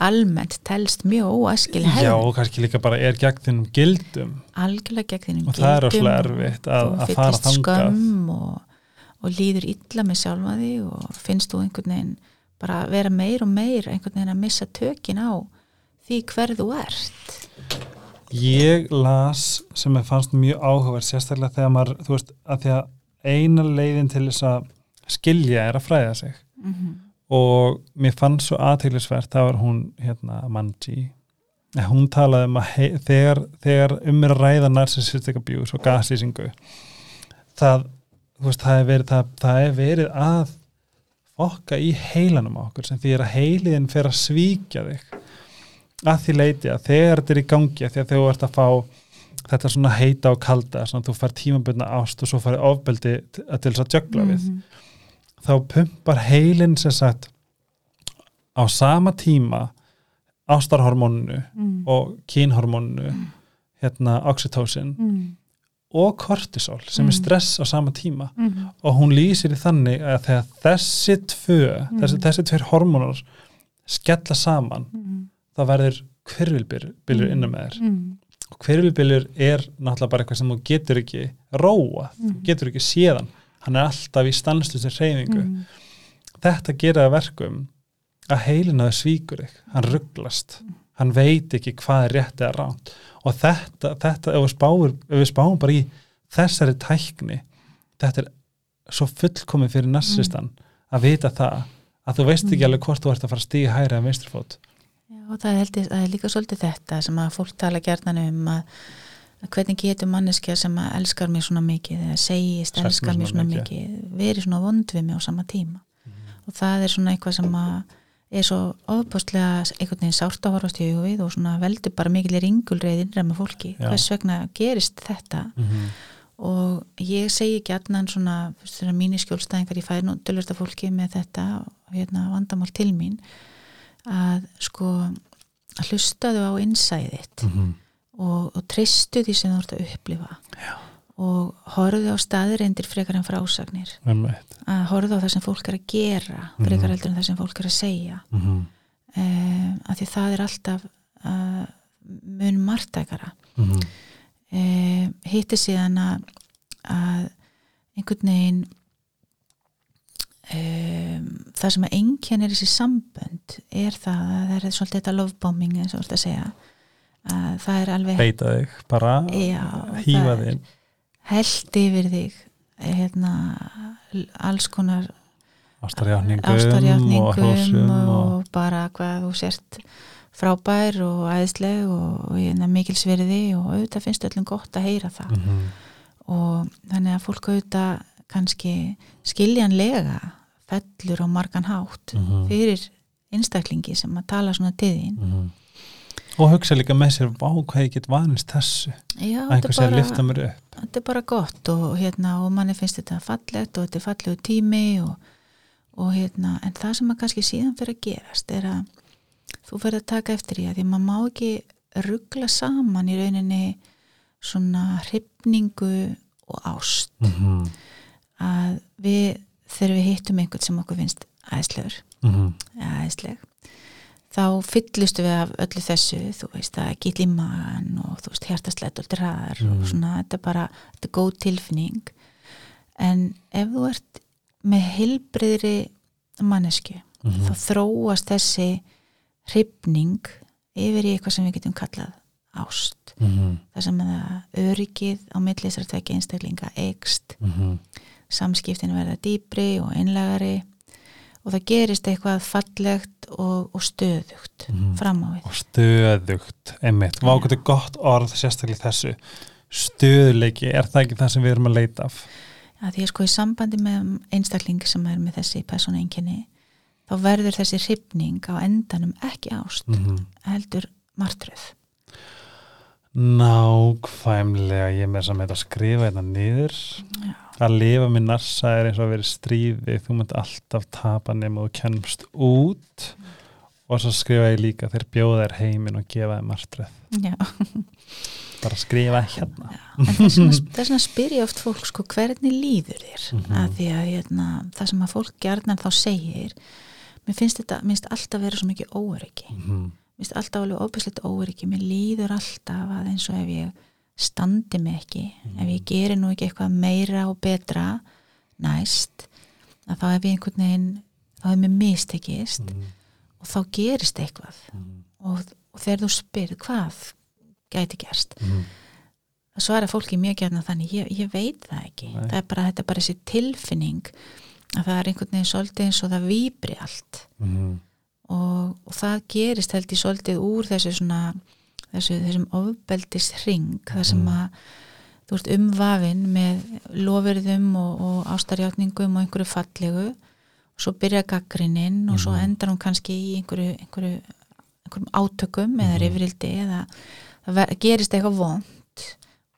almennt telst mjög óæskil Já, hefð og kannski líka bara er gegn þínum gildum. Algjörlega gegn þínum og það er gildum rosalega erfitt að, að fara þangað. og, og líður illa með sjálfa því og finnst þú einhvern veginn bara vera meir og meir einhvern veginn að missa tökin á því hver þú ert. Ég las sem er fannst mjög áhugaverð sérstaklega þegar maður, þú veist, að því að eina leiðin til þess að skilja er að fræða sig. Mm -hmm. og mér fannst svo aðteglisvert það var hún, hérna, Manji. Hún talaði um að hei, þegar, þegar um er að ræða narcissistic abuse og gaslýsingu það, þú veist, það er verið það, það er verið að fokka í heilanum á okkur sem því að heiliðin fer að svíkja þig að því leiti að þegar þetta er í gangi að því að þú ert að fá þetta svona heita og kalda, svona þú fær tímabundna ást og svo farið ofbeldi til þess að jögla við Mhm. þá pumpar heilin sem sagt á sama tíma ástarhormóninu mm. og kynhormóninu hérna oxytocin mm. Og kortisol sem Mm. er stress á sama tíma Mm. og hún lýsir í þannig að þegar þessi tvö, Mm. þessi, þessi tveir hormónar skella saman Mm. þá verður hverfylbylur Mm. innan með þér Mm. og hverfylbylur er náttúrulega bara eitthvað sem þú getur ekki róa, þú Mm. getur ekki séðan hann er alltaf í stannslusi reyfingu Mm. þetta gera það verkum að heilina þau svíkur þig hann rugglast, hann veit ekki hvað er rétt eða ránt og þetta, þetta ef, við spáum, ef við spáum bara í þessari tækni þetta er svo fullkomið fyrir narsistan að vita það að þú veist ekki Mm. alveg hvort þú ert að fara að stíga hæra en vinstrifót Já, og það, held ég, það er líka svolítið þetta sem að fólk tala gjarnan um að, að hvernig getur manneskja sem að elskar mér svona mikið eða segist elskar mér svona svona mikið. verið svona vond við mig á sama tíma. Og það er svona eitthvað sem að er svo ofbústlega einhvern veginn sárt að horfast í hugvið og svona veldur bara mikil ringulreið innræð með fólki Já. hvers vegna gerist þetta mm -hmm. og ég segi gjarnan svona, svona mínir skjólstæðingar ég fæði nú dölvörsta fólki með þetta hérna, vandamál til mín að sko að hlustaðu á innsæðitt og, og treystu því sem þú ert að upplifa Já. Og horfðu á staðreindir frekar en frásagnir. Að horfðu á það sem fólk er að gera frekar heldur en það sem fólk er að segja. Mm -hmm. um, að því það er alltaf uh, mun margtækara Mm -hmm. um, hitti síðan að, að einhvern veginn um, það sem að enginn er þessi sambönd er það að það er svolítið þetta lovebombing eins og að segja. Að það er alveg beita þig, bara hýfa þig held yfir þig hérna, alls konar ástarjátningum og ástarjátningum hrósum og, og, bara hvað þú sért frábær og æðisleg og, og hérna, mikilsverði og auðvitað finnst öllum gott að heyra það. Mhm, og þannig að fólk auðvitað kannski skiljanlega fellur á margan hátt mhm, fyrir einstaklingi sem að tala svona til þín. Mhm. Og hugsa líka með sér vá hvað ég get vanist þessu. Já, að þetta einhver er sé að lifta mér upp. þetta er bara gott og, hérna, og manni finnst þetta fallegt og þetta er fallegu tími og, og hérna, en það sem að kannski síðan fyrir að gerast er að þú verður að taka eftir í að því maður má ekki ruggla saman í rauninni svona hrifningu og ást. Mhm, að við þegar við hittum einhvern sem okkur finnst æðislegur. Mhm, eða æðisleg þá fyllustu við af öllu þessu þú veist að í magan og þú veist hjartaslega dóldir hraðar Mhm. og svona þetta er bara, þetta er góð tilfinning. En ef þú ert með heilbriðri mannesku mhm, þá þróast þessi hrifning yfir í eitthvað sem við getum kallað ást. Mhm, það sem að það öryggið á millisar tvekja einstaklinga eikst mhm, samskiptin verða dýpri og einlegari og það gerist eitthvað fallegt og, og stöðugt Mhm. fram á við. Og stöðugt einmitt, vá hvað er gott orð sérstaklega þessu. Stöðuleiki, er það ekki það sem við erum að leita af? Að því sko í sambandi með einstakling sem er með þessi persónuenginni þá verður þessi hrifning á endanum ekki ást mhm. heldur martröð Nákvæmlega, ég er með þess að með að skrifa þetta niður. Já. að lifa með narsa er eins og að vera í stríði þú munt alltaf tapa nema þú kennst út. Og svo skrifa ég líka þeir bjóða þér heiminn og gefa þér martröð. Já. bara skrifa hérna. En þess vegna, þess vegna spyr ég oft fólk sko hvernig líður þér? Mhm. að því að hérna, það sem að fólk gjarnan þá segir mér finnst þetta, mér finnst alltaf vera svo mikið óöryggi. Mhm, mér finnst alltaf alveg óbæslegt óöryggi. Mér líður alltaf að eins og ef ég standi mig ekki ef ég geri nú ekki eitthvað meira og betra næst að þá hef ég einhvern veginn þá hef mér mistekist mhm, og þá gerist eitthvað. Mhm, og, og þegar þú spyrir hvað gæti gerst? Mhm. það svara fólki mjög gætna þannig ég, ég veit það ekki, Nei. það er bara, þetta er bara þessi tilfinning að það er einhvern veginn svolítið eins og það víbri allt. Mhm, og, og það gerist held ég svolítið úr þessu svona þessu, þessum ofbeldis hring þar sem Mhm. að þú ert umvafin með lofirðum og, og ástarjátningum og einhverju fallegu og svo byrja gaggrininn og svo endar hún kannski í einhverju, einhverju, átökum eða Mhm. rifrildi eða það gerist eitthvað vond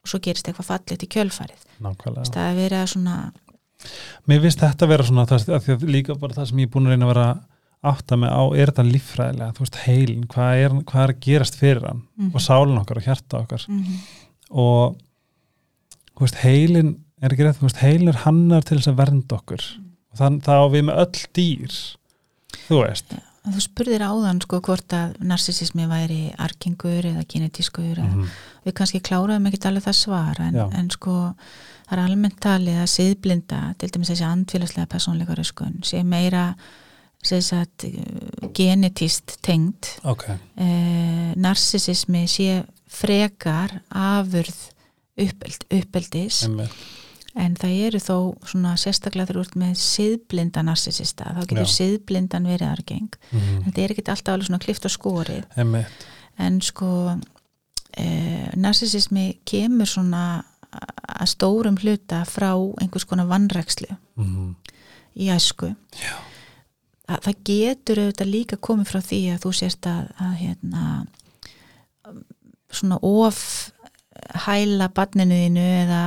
og svo gerist eitthvað fallegt í kjölfarið Nákvæmlega það er verið að svona Mér finnst þetta vera svona það, að að líka bara það sem ég er búin að reyna að vera að átta mig á, er þetta líffræðilega? Þú veist, heilin, hvað er, hvað er að gerast fyrir hann? Mhm. og sálin okkar og hjarta okkar. Mm og þú veist, heilin er ekki rétt, þú veist, heilin er hannar til þess að vernda okkur. Og þann, það á við með öll dýr þú veist. En Þú spurðir áðan sko hvort að narsisismi væri arkingur eða genetískur eða Mhm, við kannski kláraðum ekkert alveg það svar en, en sko það er almennt talið að siðblinda til dæmis þessi andfélagslega persónleika röskun sé meira sagt, eh, genetíst tengd. Ok, eh, narsisismi sé frekar afurð uppeld, uppeldis. Einmitt. En það eru þó svona sérstaklega þú ert með siðblinda narsisista þá getur Já. siðblindan verið argeng. Mhm, þetta er ekkert alltaf alveg svona klift á skórið einmitt. En sko e, narsisismi kemur svona að stórum hluta frá einhvers konar vannrækslu Mhm, í æsku. Já. Þa, það getur auðvitað líka komið frá því að þú sérst að, að hérna svona of hæla barninu þínu eða,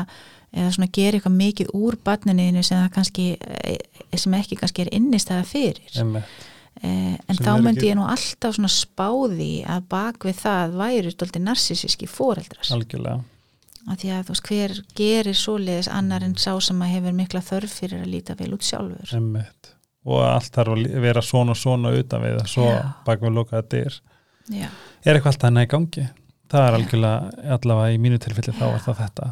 eða svona gera eitthvað mikið úr barninu þínu sem það kannski eh, sem ekki kannski er innistæða fyrir. Einmitt, Eh, en Sem þá myndi ekki- ég nú alltaf svona spáði að bak við það væri stolti narsisíski fóreldrar algjörlega. Af því að þú veist hver gerir svoleiðis annar en sá sem að hefur mikla þörf fyrir að líta vel út sjálfur? Einmitt og allt þarf að vera svona svona utan við svo Já. bak við lokaða dyr. Já, er eitthvað alltaf henni í gangi? Það er algjörlega allavega í mínu tilfelli þá er það þetta.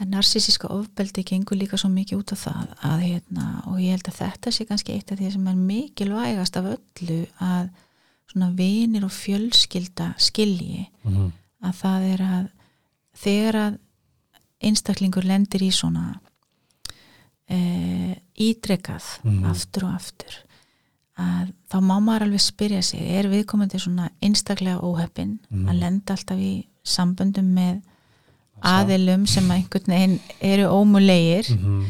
En narsisíska ofbeldi gengur líka svo mikið út af það að hérna og ég held að þetta sé kannski eitt af því sem er mikilvægast af öllu að svona vinir og fjölskylda skilji Mhm, að það er að þegar að einstaklingur lendir í svona e, ítrekað Mhm. aftur og aftur að þá má maður alveg spyrja sig er viðkomandi svona einstaklega óheppin Mhm. að lenda alltaf í samböndum með aðilum sem að einhvern veginn eru ómulegir Mhm.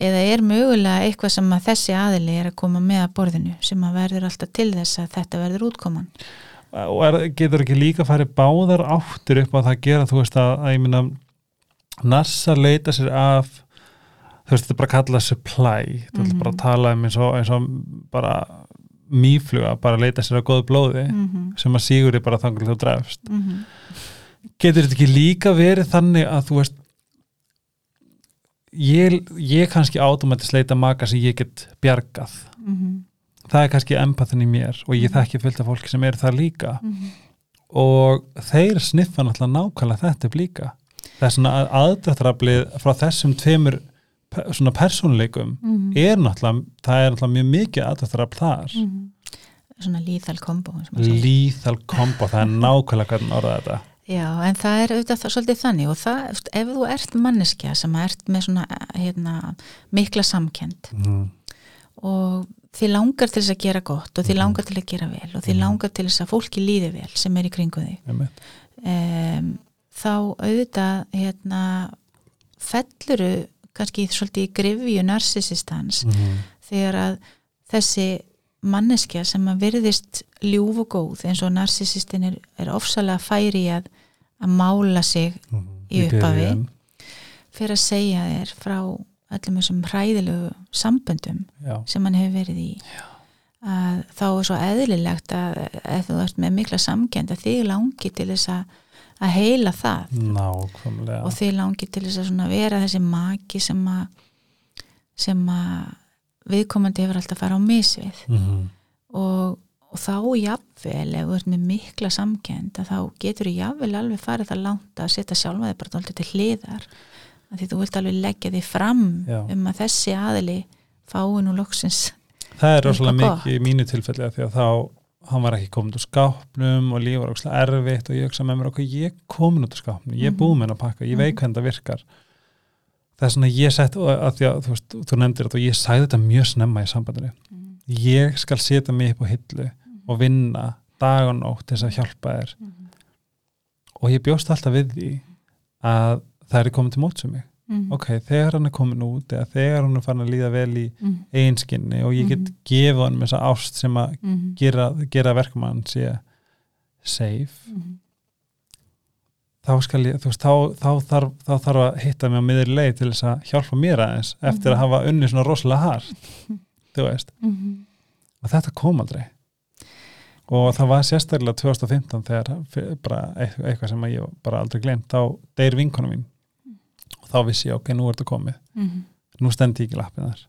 eða er mögulega eitthvað sem að þessi aðili er að koma með að borðinu sem að verður alltaf til þess að þetta verður útkoman og er, getur ekki líka farið báðar áttur upp á það að gera þú veist að, að ég minna narsa leita sér af þú veist þetta er bara að kalla supply þú veist Mhm. bara að tala um eins og, eins og bara mýfluga bara að leita sér að góðu blóði mm -hmm. sem að sígur er bara þannig þú drefst Mm getur þetta ekki líka verið þannig að þú veist ég, ég kannski automatist leita maka sem ég get bjargað -hmm. það er kannski empathin í mér og ég Mhm. þekki fullt af fólki sem eru það líka og þeir sniffa náttúrulega nákvæmlega þetta líka það er svona aðdrættaraflið frá þessum tveimur svona persónleikum Mhm. er náttúrulega, það er náttúrulega mjög mikið aðdrættarafl þar Mhm. svona lethal combo lethal combo, það er nákvæmlega hvernig orða þetta Já, en það er auðvitað það, svolítið þannig og það, ef þú ert manneskja sem ert með svona hérna, mikla samkend mm. og þið langar til þess að gera gott og þið Mhm. langar til að gera vel og þið Mhm. langar til þess að fólki líði vel sem er í kringu þig um, þá auðvitað hérna, felluru kannski svolítið í grifju narsisistans mm. þegar að þessi manneskja sem að virðist ljúf og góð eins og narsisistin er, er ofsalega færi að, að mála sig Mm. Í upphafi. fyrir að segja þér frá öllum þessum hræðilegu samböndum Já. sem hann hefur verið í að þá er svo eðlilegt að ef þú ert með mikla samkend að þig langi til þess að, að heila það. Nákvæmlega. Og þig langi til þess að vera þessi maki sem að sem að viðkomandi hefur alltaf fara á misvið mm. og, og þá jafnvel ef þú ert með mikla samkend að þá getur þú jafnvel alveg farið það langt að setja sjálfa þig bara dálítið til hliðar. Að því þú vilt alveg leggja þig fram Já. um að þessi aðili fái nú loksins það er rosalega mikið í mínu tilfelli af því að þá hann var ekki komin úr skápnum og líf var ókslega erfitt og ég hugsa með mér okkur ég komin út úr skápnum, ég er Mhm. búin með henn að pakka ég Mhm. hvernig það virkar. Það er svona ég sett að því að þú, veist, þú nefndir þetta og ég sagði þetta mjög snemma í sambandinu. Ég skal setja mig upp á hillu og vinna dag og nótt til þess að hjálpa þér. Og ég bjóst alltaf við því að það er komið til móts um mig mm. ok, þegar hann er komin út eða þegar hann er farin að líða vel í mm. einskinni og ég get Mhm. gefið hann með þessa ást sem að Mm. gera, gera hann sé safe Mm. þá skal ég, þú veist, þá, þá, þarf, þá þarf að hitta mig á miður leið til þess að hjálpa mér aðeins eftir að Mhm. hafa unni svona rosalega hart (laughs) þú veist, Mm. og þetta kom aldrei og það var sérstaklega 2015 þegar bara eit- eitthvað sem ég bara aldrei glemt þá deyr vinkona mín og þá vissi ég, ok, nú er þetta komið Mm. nú stendi ég ekki lappið þar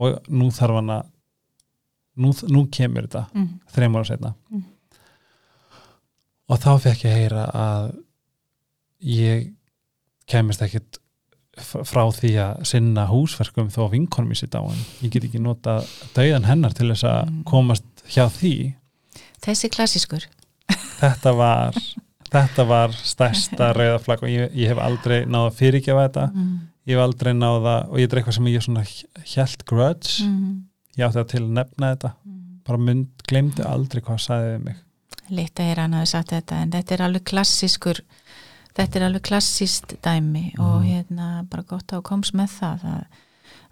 og nú þarf hann að nú, nú kemur þetta Mm. þreim ára setna Mm. og þá fekk ég heyra að ég kemist ekkit frá því að sinna húsverkum þó vinkonum í sitt á hann ég get ekki nota dauðan hennar til þess að Mm. komast hjá því þessi klassískur þetta var (laughs) þetta var stærsta (laughs) rauðaflag og ég, ég hef aldrei náða fyrirgefa þetta mm. ég hef aldrei náða og ég er eitthvað sem ég svona hjælt grudge Mm. ég átti það til að nefna þetta Mm. bara mynd, glemdi aldrei hvað sagði við mig að heyra hann hafi sagt þetta en þetta er alveg klassískur þetta er alveg klassíst dæmi og Mhm. hérna bara gott að þú komst með það að,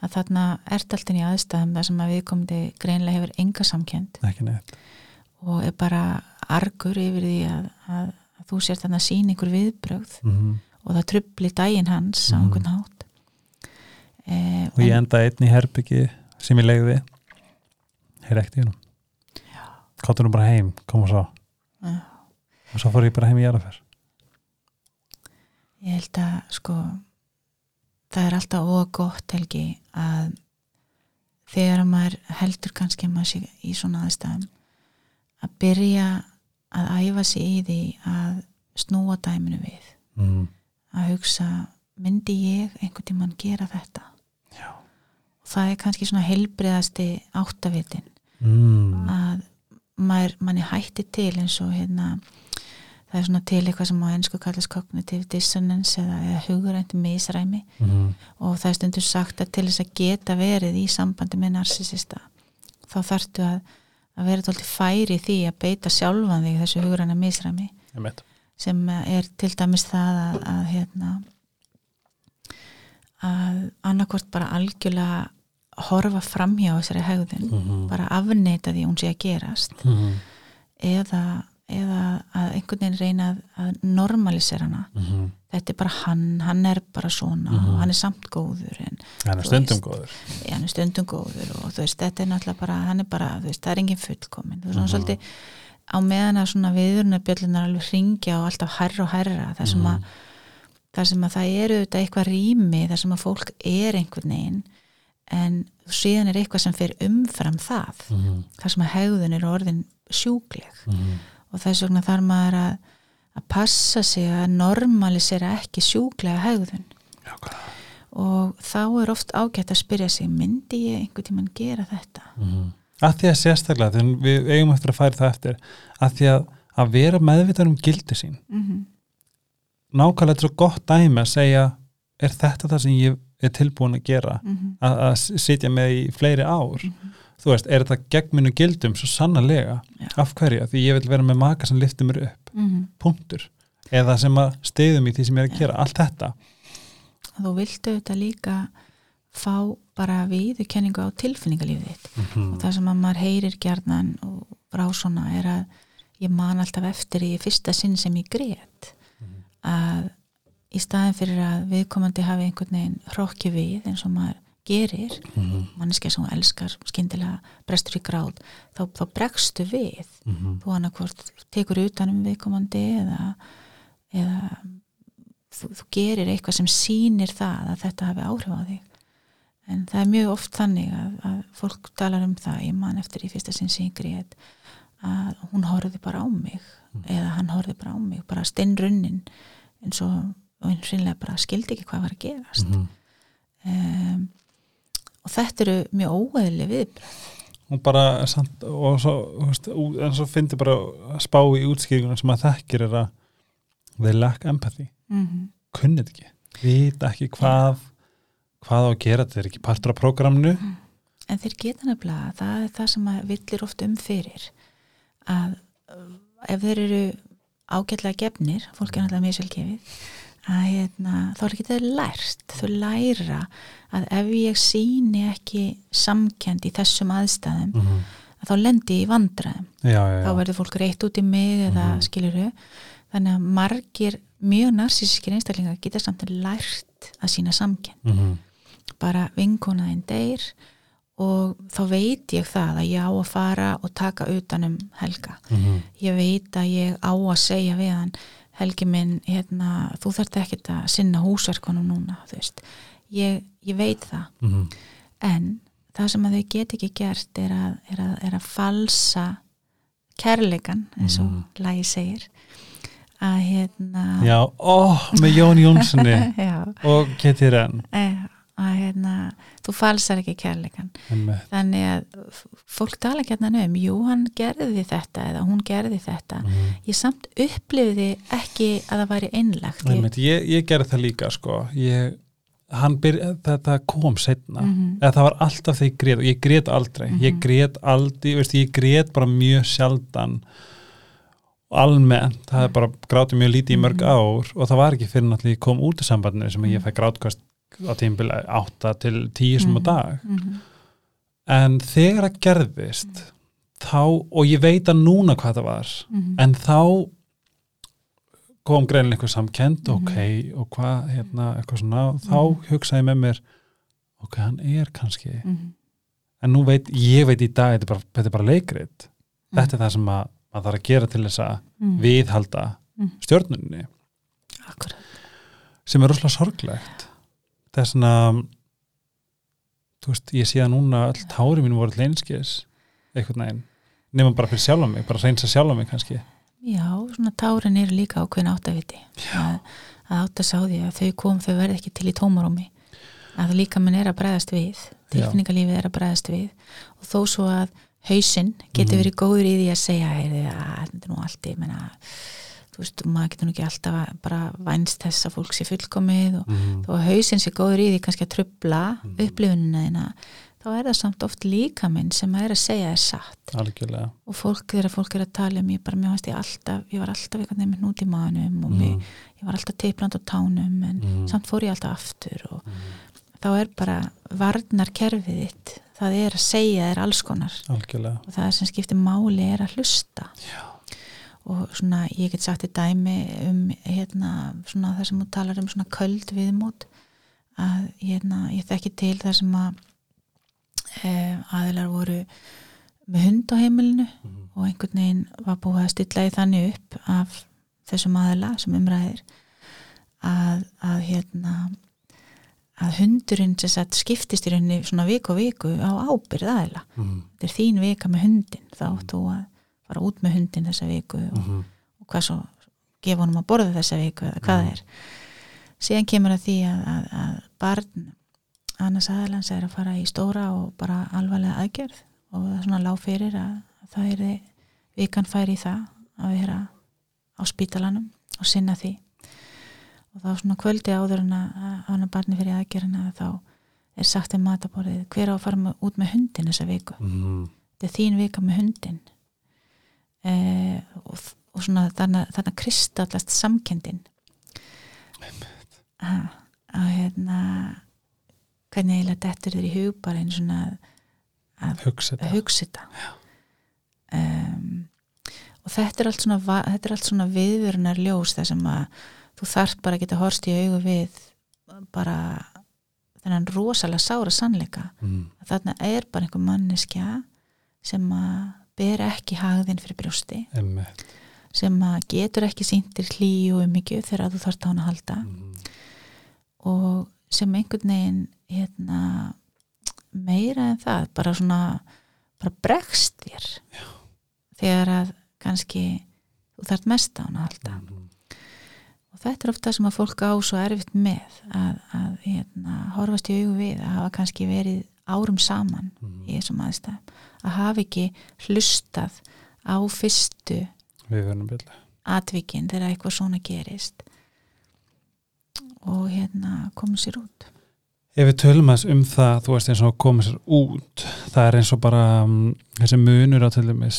að þarna ert alltaf í aðstæðum þar sem að viðkomandi greinlega hefur enga samkend og er bara argur yfir því að, að, að þú sér þarna sín einhver viðbrögð mm og það trubli daginn hans á Mhm. einhvern hátt. Eh, og ég en- enda einn í herbyggi sem ég legði heyr ekkert í hennum kottur nú bara heim, kom og svo Já. og svo fór ég bara heim í jarðafer Ég held að sko það er alltaf óg gott helgi að þegar maður heldur kannski að maður í svona aðstæðum að byrja að æfa sig í því að snúa dæminu við mm. að hugsa myndi ég einhvern tímann gera þetta Já. og það er kannski svona heilbriðasti áttavitin Mm. að maður, manni hætti til eins og hérna það er svona til eitthvað sem á ennsku kallast cognitive dissonance eða, eða hugrænt misræmi mm og það er stundur sagt að til þess að geta verið í sambandi með narsisista þá þarftu að, að vera tólti færi því að beita sjálfan þig þessu hugræna misræmi sem er til dæmis það að, að hérna að annarkvort bara algjörlega horfa framhjá þessari hegðun Mhm. bara afneita því hún sé að gerast Mhm. eða, eða að einhvern veginn reyna að, normalisera hana Mhm. Þetta er bara hann, hann er bara svona Mhm. og hann er samt góður en hann er stundum veist. góður ja, hann er stundum góður og þú veist, þetta er náttúrulega bara, hann er bara, þú veist, það er engin fullkomin þú veist, Mhm. hann svolítið á meðan að svona viðurnabjöllunar alveg ringja og alltaf hærra og hærra þar sem að, þar sem að það eru þetta eitthvað rými, þar sem að fólk er einhvern veginn en síðan er eitthvað sem fer umfram það Mhm. þar sem að hegðun er orðin sjúkleg Mhm. og þess vegna þarf maður að, að passa sig að normalisera ekki sjúklega hegðun. Já, og þá er oft ágætt að spyrja sig myndi ég einhvern tímann gera þetta? Mhm. að því að sérstaklega þegar við eigum eftir að færa það eftir að því að, að vera meðvitar um gildi sín. Mm -hmm. nákvæmlega þetta er svo gott dæmi að segja er þetta það sem ég er tilbúin að gera? Mm að, að sitja með í fleiri ár? Þú veist, er þetta gegn minu gildum? Svo sannarlega, af hverju? Því ég vil vera með maka sem liftir mér upp punktur, eða sem að stiðum í því sem ég er að gera, allt þetta. Þú viltu þetta líka fá bara viðurkenningu á tilfinningalífið þitt. Mhm. og það sem að maður heyrir gjarnan og frá svona er að ég man alltaf eftir í fyrsta sinn sem ég grét. Að í staðin fyrir að viðkomandi hafi einhvern veginn hrokki við eins og maður gerir Mhm. manneskja sem hún elskar skyndilega brestur í gráð þá, þá bregstu við Mhm. þú annarkvort tekur utan um viðkomandi eða, eða þú, þú gerir eitthvað sem sýnir það að þetta hafi áhrif á þig en það er mjög oft þannig að, að fólk talar um það ég man eftir í fyrsta sinn grét að hún horfði bara á mig eða hann horfði bara á mig bara steinrunnin eins og, og eins og bara skildi ekki hvað var að gerast Mhm. um, og þetta eru mjög óeðli viðbröð og bara samt, og svo, en svo fyndi bara að spá í útskýringunum sem að þekkir er að they lack empathy, mm -hmm. kunnið ekki. Vita ekki hvað hvað á að gera, þetta er ekki partur af prógramnu En þeir geta nefnilega, það er það sem að villir oft um fyrir að ef þeir eru ágætlega gefnir, fólk er náttúrulega mjög sjálfgefið, að hérna, þá er ekki þeir lært, þau læra að ef ég síni ekki samkend í þessum aðstæðum mm -hmm. að þá lendi ég í vandræðum já, já, þá já, verður fólk reitt út í mig eða Mhm. mm skiluru þannig að margir mjög narsískir einstaklingar geta samt lært að sína samkend mm bara vinkonaðin deyr og þá veit ég það að ég á að fara og taka utanum Helga. -hmm. Ég veit að ég á að segja við hann Helgi minn, hérna, þú þarft ekkert að sinna húsverkunum núna, þú veist. Ég, ég veit það, Mhm. en það sem að þau get ekki gert er að, er að, er að falsa kærleikan, eins og Mhm. lagi segir, að hérna... já, ó, með Jón Jónssoni (laughs) og Keti Renn eh, að hérna, þú falsar ekki kærleikan. Þannig að fólk tala ekki hérna um jú hann gerði þetta eða hún gerði þetta Mhm. ég samt upplifði ekki að það væri einlagt ég, ég, ég gerði það líka sko ég, byrja, þetta kom setna Mhm. eða það var alltaf þegar ég grét og ég grét aldrei, ég Mhm. grét aldrei veist, ég grét bara mjög sjaldan almennt, það er bara grátið mjög lítið í mörg Mhm. ár og það var ekki fyrir náttúrulega ég kom út af sambandinu sem ég Mhm. fæ grátkast á tímbil 8 til 10 sem á Mhm. dag Mhm. en þegar það gerðist þá, og ég veit að núna hvað það var Mhm. en þá kom greinlega eitthvað samkend Mhm. ok, og hvað, hérna, eitthvað svona þá Mhm. hugsaði með mér ok, hann er kannski en nú veit, ég veit í dag þetta er bara, þetta er bara leikrit þetta er það sem að, að það er að gera til þess að viðhalda stjörnunni Akkurat. sem er rosalega sorglegt það er svona þú veist, ég sé að núna all tári mínu voru alltaf einskis einhvern veginn, nema bara fyrir sjálfa mig bara reynsa sjálfa mig kannski. Já, svona tárin eru líka ákveðin áttaviti. Að, að átt að þau kom þau verði ekki til í tómarómi að líka minn er að bregðast við tilfinningalífið er að bregðast við. Og þó svo að hausinn getur Mhm. verið góður í því að segja að þetta er nú allt ég menna þú veist, maður getur nú ekki alltaf bara vænst þess að fólk sé fullkomið og mm. þó að hausinn sé góður í því kannski að trubla Mhm. upplifunina þína þá er það samt oft líka minn sem er að segja er satt algjörlega og fólk, þegar fólk er að tala um ég bara, mér varst ég alltaf, ég var alltaf einhvern veginn með hnút í maðunum og mig, mm. ég var alltaf teipland á tánum en Mm. samt fór ég alltaf aftur og Mm. þá er bara varnar kerfið þitt það er að segja þér alls konar algjörlega og það sem skiptir máli er að hlusta Já. Og svona ég get sagt í dæmi um hérna svona það sem þú talar um svona köld viðmót að hérna ég þekki til það sem að e, aðilar voru með hund á heimilinu mm. og einhvern veginn var búið að stilla í þannig upp af þessum aðila sem umræðir að, að hérna að hundurinn sagt skiptist í rauninni svona viku og viku á ábyrð aðila Mm. þetta er þín vika með hundin þá átt þú að fara út með hundin þessa viku og, Mm. og hvað svo gefa honum að borða þessa viku eða hvað það er. Síðan kemur að því að, að, að barn annars aðalans er að fara í stóra og bara alvarlega aðgerð og það er svona lág fyrir að, að það er vikan færi í það að vera á spítalanum og sinna því. Og þá svona kvöldi áður en að, að hana barni fyrir aðgerðina þá er sagt um mataborðið hver á að fara út með hundin þessa viku? Mm. þetta er þín vika með hundin eh, og, og svona þannig, þannig kristallast samkendin að, að hérna hvernig eiginlega dettur þér í hug bara einn svona að, hugsa að þetta? Þetta um, og þetta er allt svona, þetta er allt svona viðvörunar ljós þar sem að þú þarft bara að geta horst í augu við bara þennan rosalega sára sannleika. Mm. að þarna er bara einhver manneskja sem að ber ekki hagðin fyrir brjósti Einmitt. sem getur ekki sýndir hlýju og umhyggju þegar þú þarft á hann að halda Mm. og sem einhvern veginn hérna, meira en það bara svona bara bregst þér Já. þegar að kannski þú þarft mest á hann að halda Mm. og þetta er ofta sem að fólk á svo erfitt með að, að hérna, horfast í augu við að hafa kannski verið árum saman Mm. í þessum aðstæðum að hafa ekki hlustað á fyrstu atvikin þegar eitthvað svona gerist og hérna komið sér út Ef við tölum aðeins um það, þú veist eins og koma sér út, það er eins og bara um, þessi munur á til dæmis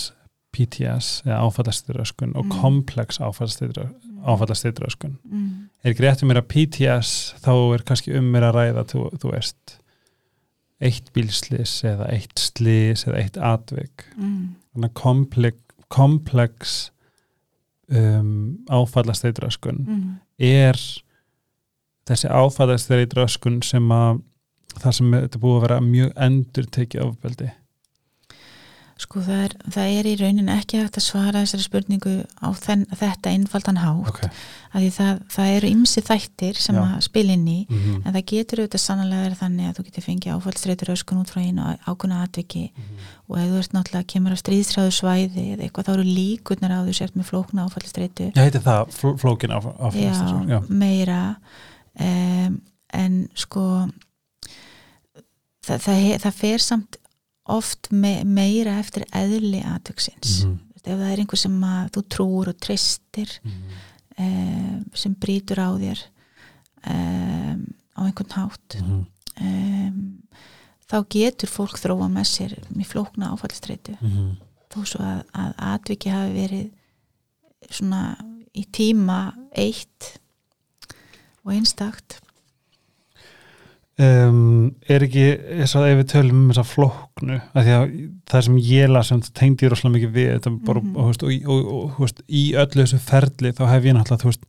PTS eða áfallastýröskun og Mm. komplex áfallastýröskun. mm. Er ekki rétt um mér að PTS þá er kannski um mér að ræða, þú, þú veist, eitt bílslis eða eitt slis eða eitt atvik. Mm. Þannig komplex, komplex um, áfallastýröskun Mm. er þessi dröskun sem að það sem þetta búið að vera mjög endur tekið ofbeldi sko það er, það er í raunin ekki hægt að svara þessari spurningu á þenn, þetta einfaldan hátt okay. að því það, það eru ymsi þættir sem Já. að spila inn í mm -hmm. en það getur auðvitað sannlega verið þannig að þú getur fengið áfallstreitur öskun út frá einu ákveðna atviki og ef þú ert náttúrulega kemur á stríðsræðu svæði eða eitthvað þá eru líkurnar á þú sért með flókna áfallstreitu Ég heiti það fló, flókin af já, já. meira um, en sko það, það fer samt oft me, meira eftir eðli aðtöksins Mhm. ef það er einhver sem að þú trúur og tristir Mhm. um, sem brýtur á þér um, á einhvern hátt Mhm. um, þá getur fólk þróa með sér mjög flókna áfallstreitu Mhm. þó svo að, að atviki hafi verið svona í tíma eitt og einstakt Um, er ekki eins og ef við tölum um þessa flóknu að því að það sem ég las sem tengdi ég rosalega mikið við þetta bara, og, þú veist, og, og, og veist, í öllu þessu ferli þá hef ég náttúrulega veist,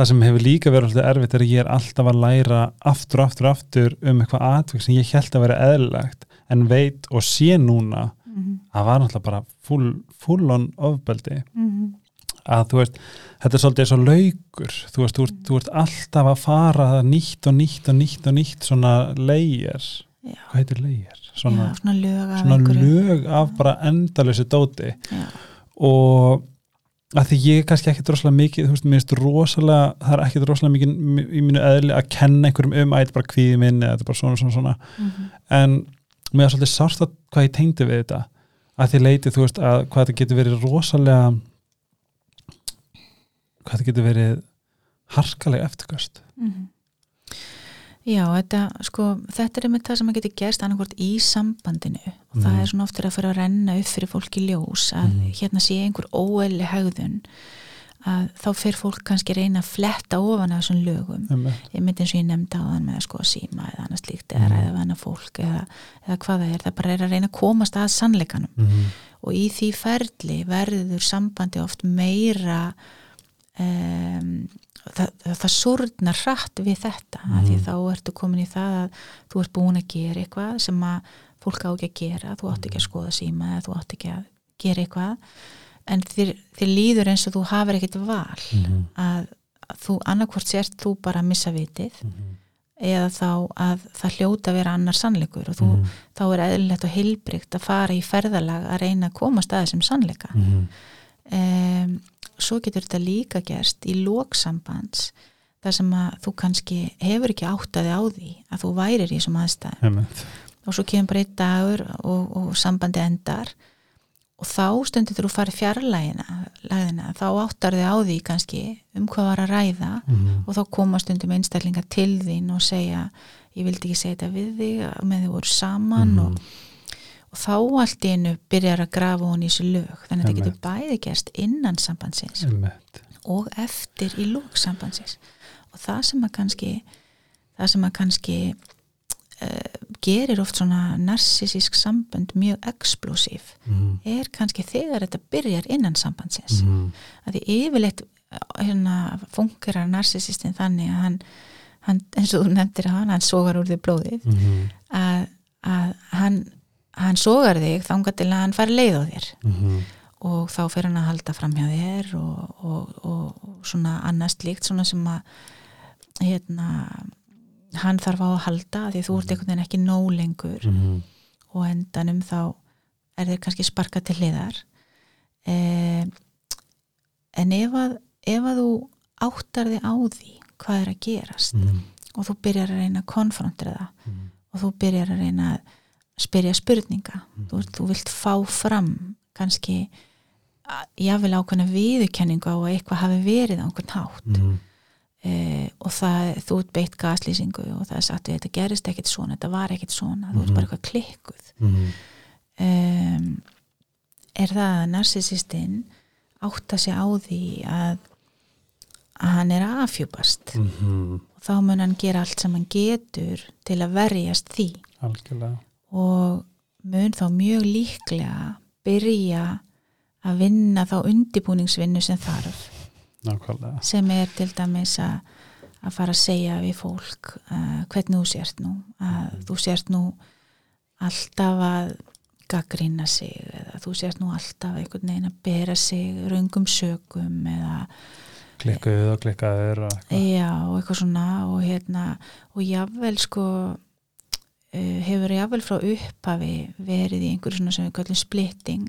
það sem hefur líka verið alltaf erfitt er að ég er alltaf að læra aftur og aftur og aftur um eitthvað atvik sem ég held að vera eðlilegt en veit og sé núna mm -hmm. að var náttúrulega bara full, full on ofbeldi. Mm að þú veist, þetta er svolítið eins og laukur. Þú veist, þú ert, þú ert alltaf að fara nýtt og nýtt og nýtt og nýtt svona leigir, Já. hvað heitir leigir? Svona, svona lög af svona lög af bara endalösi dóti. Já, og að því ég er kannski ekkert rosalega mikið, þú veist, mér finnst rosalega það er ekkert rosalega mikið í mínu eðli að kenna einhverjum um að þetta er bara kvíði minni eða þetta er bara svona svona svona. Mm -hmm. en mér er svolítið sárt að hvað ég tengdi við þetta. Að því leiti þú veist að hvað þetta getur verið rosalega hvað það getur verið harkalega eftirkast Mhm. Já, þetta, sko, þetta er einmitt það sem að getur gerst annarkvort í sambandinu og það Mhm. er svona oftur að fyrir að renna upp fyrir fólki ljós að Mhm. hérna sé einhver óeðli hegðun að þá fyrir fólk kannski reyna að fletta ofan af þessum lögum Einmitt. ég myndi eins og ég nefndi á þann með að sko síma eða annars líkt eða Mhm. ræða við annað fólk eða, eða hvað það er, það bara er að reyna að komast að sannleikanum Mhm. og í því ferli verður sambandi oft meira um, það, það, það súrnar hratt við þetta mm. því Mhm. þá ertu komin í það að þú ert búin að gera eitthvað sem að fólk á ekki að gera, þú átt ekki að skoða síma eða þú átt ekki að gera eitthvað en þér, þér líður eins og þú hafur ekkert val Mhm. að, að þú annarkvort sért þú bara að missa vitið Mhm. eða þá að það hljóta að vera annar sannleikur og þú, Mhm. þá er eðlilegt og heilbrygt að fara í ferðalag að reyna að komast að þessum sannleika Mhm. Um, svo getur þetta líka gerst í lóksambands þar sem að þú kannski hefur ekki áttaði á því að þú værir í þessum aðstæðum og svo kemur bara einn dagur og, og sambandi endar og þá stundir þú farið fjarlægina lægina, þá áttar þið á því kannski um hvað var að ræða Mhm. og þá koma stundum einstaklingar til þín og segja ég vildi ekki segja þetta við þig með þið voru saman Mhm. og, og þá allt í einu byrjar að grafa hún í þessu lög þannig að þetta getur bæði gerst innan sambandsins Einmitt. og eftir í lók sambandsins og það sem að kannski það sem að kannski uh, gerir oft svona narsisísk sambönd mjög explosív Mhm. er kannski þegar þetta byrjar innan sambandsins Mhm. að því yfirleitt hérna, fungerar narsisistin þannig að hann, hann eins og þú nefndir hann, hann sogar úr því blóðið Mhm. að, að hann, hann sogar þig þangað til að hann fari leið á þér Mhm. og þá fer hann að halda fram hjá þér og, og, og, og svona annað slíkt svona sem að hérna hann þarf á að halda því þú ert einhvern veginn ekki nóg lengur Mhm. og endanum þá er þeir kannski sparka til hliðar eh, en ef að, ef að þú áttar þig á því hvað er að gerast Mhm. og þú byrjar að reyna að konfrontera það Mhm. og þú byrjar að reyna að spyrja spurninga Mhm. þú, þú vilt fá fram kannski að- jáfnvel ákveðna viðurkenningu á að eitthvað hafi verið á einhvern hátt Mhm. eh, og það, þú ert beitt gaslýsingu og það er sagt við þetta gerist ekkit svona, þetta var ekkit svona þú ert Mhm. bara eitthvað klikkuð Mhm. um, er það að narsisistinn átta sig á því að að hann er að afhjúpast Mhm. og þá mun hann gera allt sem hann getur til að verjast því Algjörlega. Og mun þá mjög líklega byrja að vinna þá undibúningsvinnu sem þarf Nákvæmlega. sem er til dæmis að að fara að segja við fólk uh, hvernig þú sért nú að þú sért nú alltaf að gaggrina sig eða þú sért nú alltaf einhvern veginn að bera sig raungum sögum eða Klikkuð og klikkaður og eitthvað. já og eitthvað svona og hérna og jáfnvel sko hefur jáfnvel frá upphafi verið í einhverju svona sem við kallum splitting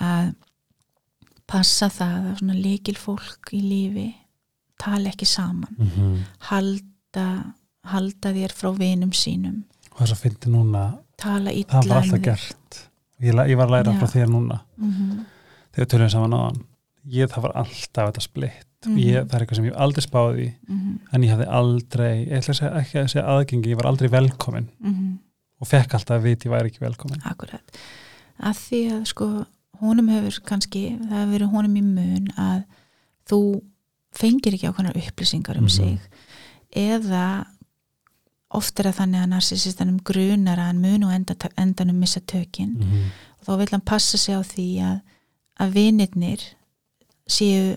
að passa það að svona líkil fólk í lífi tala ekki saman Mhm. halda, halda þér frá vinum sínum Og þess að fyndi núna, tala illa það var um alltaf gert. Ég, ég var að læra Já. frá þér núna. Mhm, Þegar tölum saman á hann. Ég, það var alltaf þetta splitt. Mhm, Ég, það er eitthvað sem ég aldrei spáði í. mhm, En ég hafði aldrei, ég ætla að segja, ekki að segja aðgengi, ég var aldrei velkomin. mhm. Og fekk alltaf að vita ég væri ekki velkomin. Akkurat. Að því að sko honum hefur kannski, það hefur verið honum í mun að þú fengir ekki ákveðnar upplýsingar um Mhm. sig eða oft er það þannig að narsisistanum grunar að hann mun og enda, endanum missa tökin Mhm. og þá vil hann passa sig á því að, að vinirnir séu,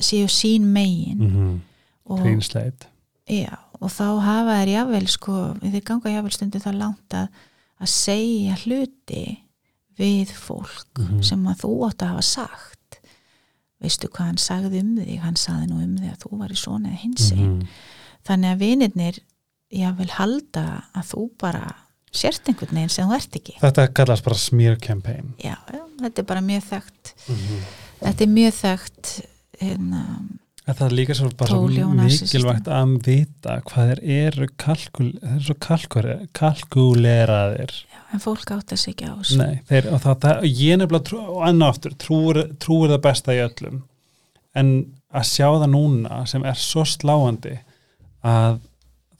séu sín megin Mhm. og, Grínsleit. Já, og þá hafa þær jáfnvel sko, þið ganga jáfnvel stundu það langt að, að segja hluti við fólk Mhm. sem að þú átt að hafa sagt veistu hvað hann sagði um þig hann sagði nú um þig að þú var í svona eða hins einn Mhm. þannig að vinirnir jáfnvel halda að þú bara sért einhvern veginn sem þú ert ekki Þetta kallast bara smear campaign. já, já, þetta er bara mjög þekkt Mhm. þetta er mjög þekkt hérna, En það er líka svo bara mikilvægt að vita hvað þeir eru kalkul, kalkuleraðir. já, en fólk átt að segja á þessu. Nei, þeir, og það, það, ég nefnilega trú, og enn og aftur, trúir, trúir það besta í öllum. En að sjá það núna sem er svo sláandi að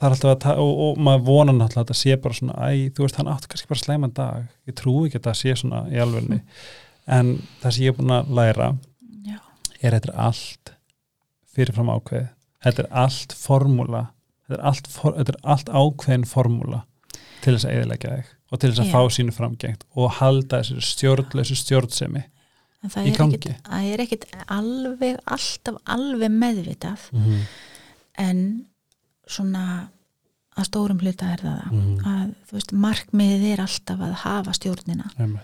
það er alltaf að og, og maður vonar náttúrulega að þetta sé bara svona æ, þú veist, hann átti kannski bara slæman dag. Ég trúi ekki að það sé svona í alvegni en það sem ég er búin að læra er þetta allt fyrirfram ákveð þetta er allt formúla þetta er allt, for, þetta er allt ákveðin formúla til þess að eðilegja þig og til þess að Já. fá sínu framgengt og halda þessu stjórnleysu stjórnsemi Í gangi. ekkit, það er ekkit alveg, alltaf alveg meðvitað mm -hmm. en svona að stórum hluta er það Mhm. að þú veist, markmiðið er alltaf að hafa stjórnina Einmitt.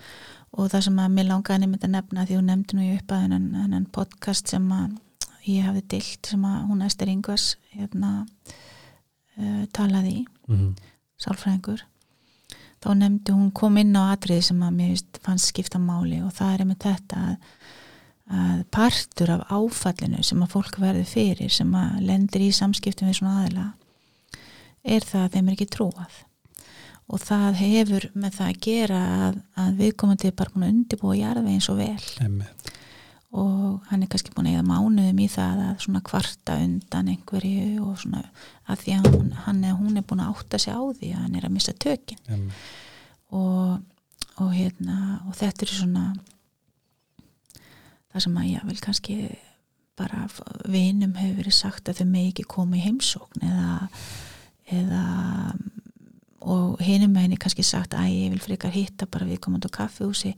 Og það sem að mér langaði nefnt að nefna því hún nefndi nú í upp að hennan, hennan podcast sem að ég hafði dilt sem að hún Ester Ingvars hérna uh, talaði í, Mhm. sálfræðingur þá nefndi hún kom inn á atriði sem að mér fannst skipta máli og það er með þetta að, að partur af áfallinu sem að fólk verður fyrir sem að lendir í samskiptum við svona aðila er það að þeim er ekki trúað og það hefur með það að gera að, að viðkomandi er bara búin að undirbúa jarðveginn svo vel Einmitt. og hann er kannski búin að eða mánuðum í það að svona kvarta undan einhverju og svona að því að hún, hann er, hún er búin að átta sig á því að hann er að missa tökin Einmitt. og, og hérna og þetta er svona það sem að ég vil kannski bara vinum hefur verið sagt að þau megi ekki koma í heimsókn eða, eða og hinum með henni kannski sagt að ég vil frekar hitta bara við komandi á kaffihúsi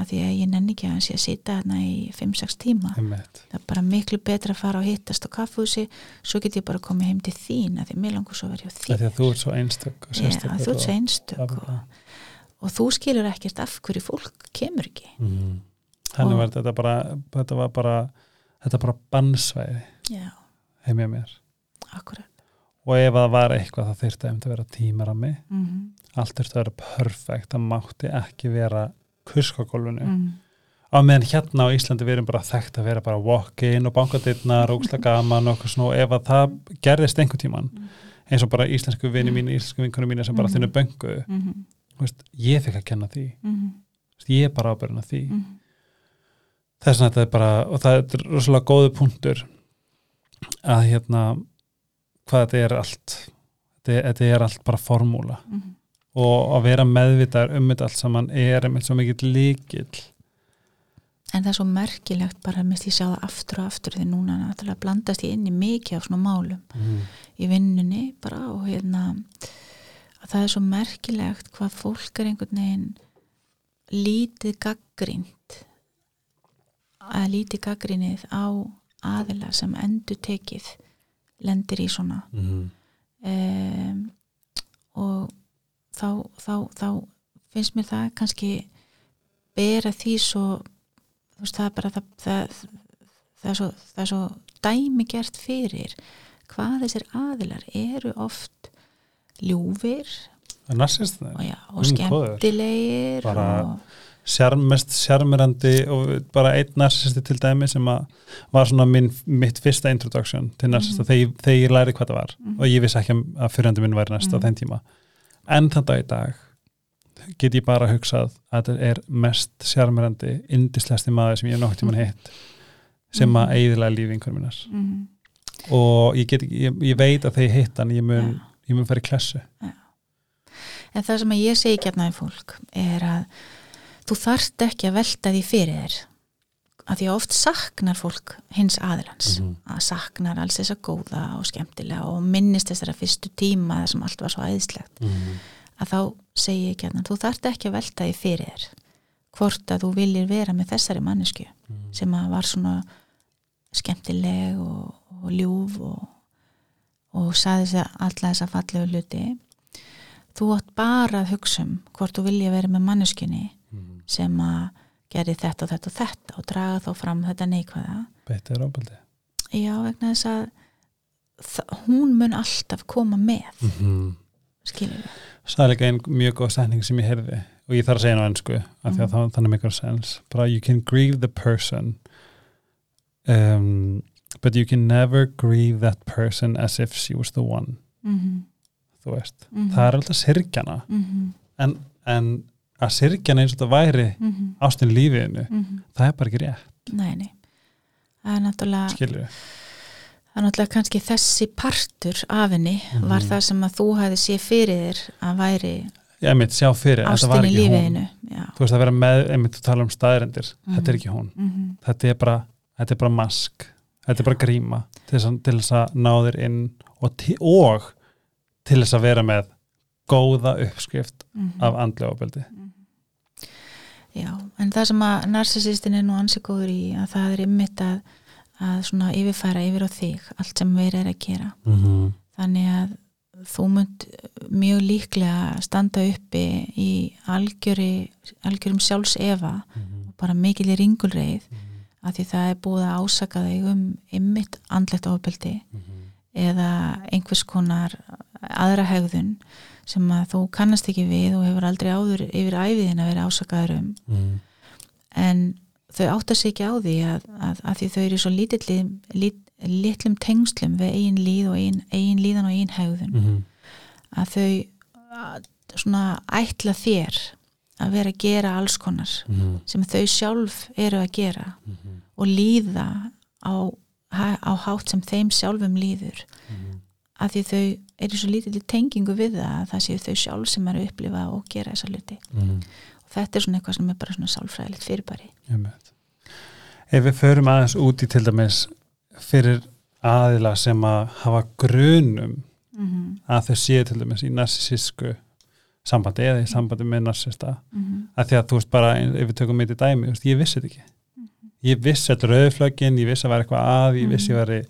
að því að ég nenni ekki að hann sé að sita þarna í 5-6 tíma. Einmitt. það er bara miklu betra að fara og hittast á kaffihúsi svo get ég bara komið heim til þín að því mér langur svo að vera hjá þín því að þú ert svo einstök og Já, sérstakur þú svo og- einstök og, og þú skilur ekkert af hverju fólk kemur ekki. Mhm. Þannig Og- var þetta bara þetta var bara, bara bannsvæði heimja mér. Akkurat og ef það var eitthvað það þyrfti að vera tímarami mm -hmm. allt þurfti að vera perfekt það mátti ekki vera kuskagólfinu mm. á meðan hérna á Íslandi við erum bara þekkt að vera bara walk-in og bankadyrnar og ógslag gaman og, eitthvað svona, ef að það gerðist einhver tíman eins og bara íslensku vini mín, íslensku vinkunum mín sem bara Mhm. þunni böngu Mm -hmm. veist, ég fikk að kenna því Mm veist, ég er bara ábyrðin af því -hmm. þess að þetta er bara og það er rosalega góðu punktur að hérna hvað þetta er allt þetta, er allt bara formúla Mhm. og að vera meðvitaður um þetta allt saman er einmitt svo mikill líkill en það er svo merkilegt bara mist ég sjá það aftur og aftur því núna náttúrulega blandast ég inn í mikið af svona málum mm. í vinnunni bara og hérna að það er svo merkilegt hvað fólk er einhvern veginn lítið gaggrínt að lítið gaggrinnið á aðila sem endur tekið lendir í svona. Mm. um, og þá, þá, þá finnst mér það kannski bera því svo þú veist það er bara það, það, það, er, svo, það er svo dæmi gert fyrir hvað þessir aðilar eru oft ljúfir og, já, og Mm, skemmtilegir Bara- og, Sjarm, mest sjarmirandi og bara einn narsisti til dæmi sem var svona minn, mitt fyrsta introduction til narsista Mhm. þegar, ég- þegar ég læri hvað það var Mhm. og ég vissi ekki að fyrirhandi minn væri næst á Mhm. þeim tíma en þann dag í dag get ég bara hugsað að þetta er mest sjarmirandi, indislegsti maður sem ég hef nokkuð tíman hitt sem að Mhm. eiðilega lífi einhverjum minnars mm, og ég, get, ég, ég veit að þegar ég hitt hann ég mun, Já. ég mun fara í klessu en það sem ég segi ekki við fólk er að þú þarft ekki að velta því fyrir þér að því oft saknar fólk hins aðilans Mhm. að saknar alls þess að góða og skemmtilega og minnist þessara fyrstu tíma þar sem allt var svo æðislegt. Að þá segi ég að þú þarft ekki að velta því fyrir þér hvort að þú viljir vera með þessari mannesku sem að var svona skemmtileg og, og ljúf og, og saði þess að alla þessa fallegu hluti. Þú átt bara að hugsa um hvort þú vilja vera með manneskunni sem að geri þetta og þetta og þetta og draga þá fram þetta neikvæða Beitt er ábældi já vegna þess að hún mun alltaf koma með mm -hmm. skilur við Það er líka einn mjög góð setning sem ég heyrði og ég þarf að segja ná ennsku af því að Mhm. það, þannig mikilvæg sens bara you can grieve the person um, but you can never grieve that person as if she was the one mm -hmm. þú veist, Mhm. það er alltaf sirkjana mm -hmm. en, en að sirkjana eins og það væri Mm -hmm. ástin lífiðinu, Mm -hmm. það er bara ekki rétt Nei, nei. það er náttúrulega skilju það er náttúrulega kannski þessi partur af henni var Mhm. það sem að þú hefði séð fyrir þér að væri ég mitt sjá fyrir, þetta var ekki hún lífiðinu já, þú veist að vera með, einmitt þú tala um staðrendir þetta er ekki hún, mm þetta er bara þetta er bara mask, þetta er bara gríma til þess að, til þess að ná þér inn og, og til þess að vera með góða uppskrift Mhm. af andlega ofbeldi Já, en það sem að narsisistin er nú ansi góður í að það er ymmit að, að svona yfirfæra yfir á þig allt sem verið er að gera. Mm -hmm. þannig að þú munt mjög líklega standa uppi í algjöri, algjörum sjálfsefa og bara mikil í ringulreið að því það er búið að ásaka þig um ymmit andlegt ofbeldi eða einhvers konar aðra hegðun sem að þú kannast ekki við og hefur aldrei áður yfir æfiðin að vera ásakaður um. En þau átta sig ekki á því að, að, að því þau eru svo lítilli, lít, litlum tengslum við eigin líð og eigin líðan og eigin hegðun. Að þau að, svona ætla þér að vera að gera alls konar sem þau sjálf eru að gera og líða á, á hátt sem þeim sjálfum líður. Að því þau eru svo lítill í tengingu við það að það séu þau sjálf sem eru að upplifa og gera þessa hluti. Og þetta er svona eitthvað sem er bara svona sálfræðilegt fyrirbæri. Ef við förum aðeins út í til dæmis fyrir aðila sem að hafa grunum mm -hmm. að þau séu til dæmis í narsisísku sambandi eða í sambandi með narsista Mm -hmm. að því að þú veist bara, ef við tökum mitt í dæmi veist, ég vissi þetta ekki. Ég vissi þetta rauðflögin, ég vissi að vera eitthvað að ég vissi að vera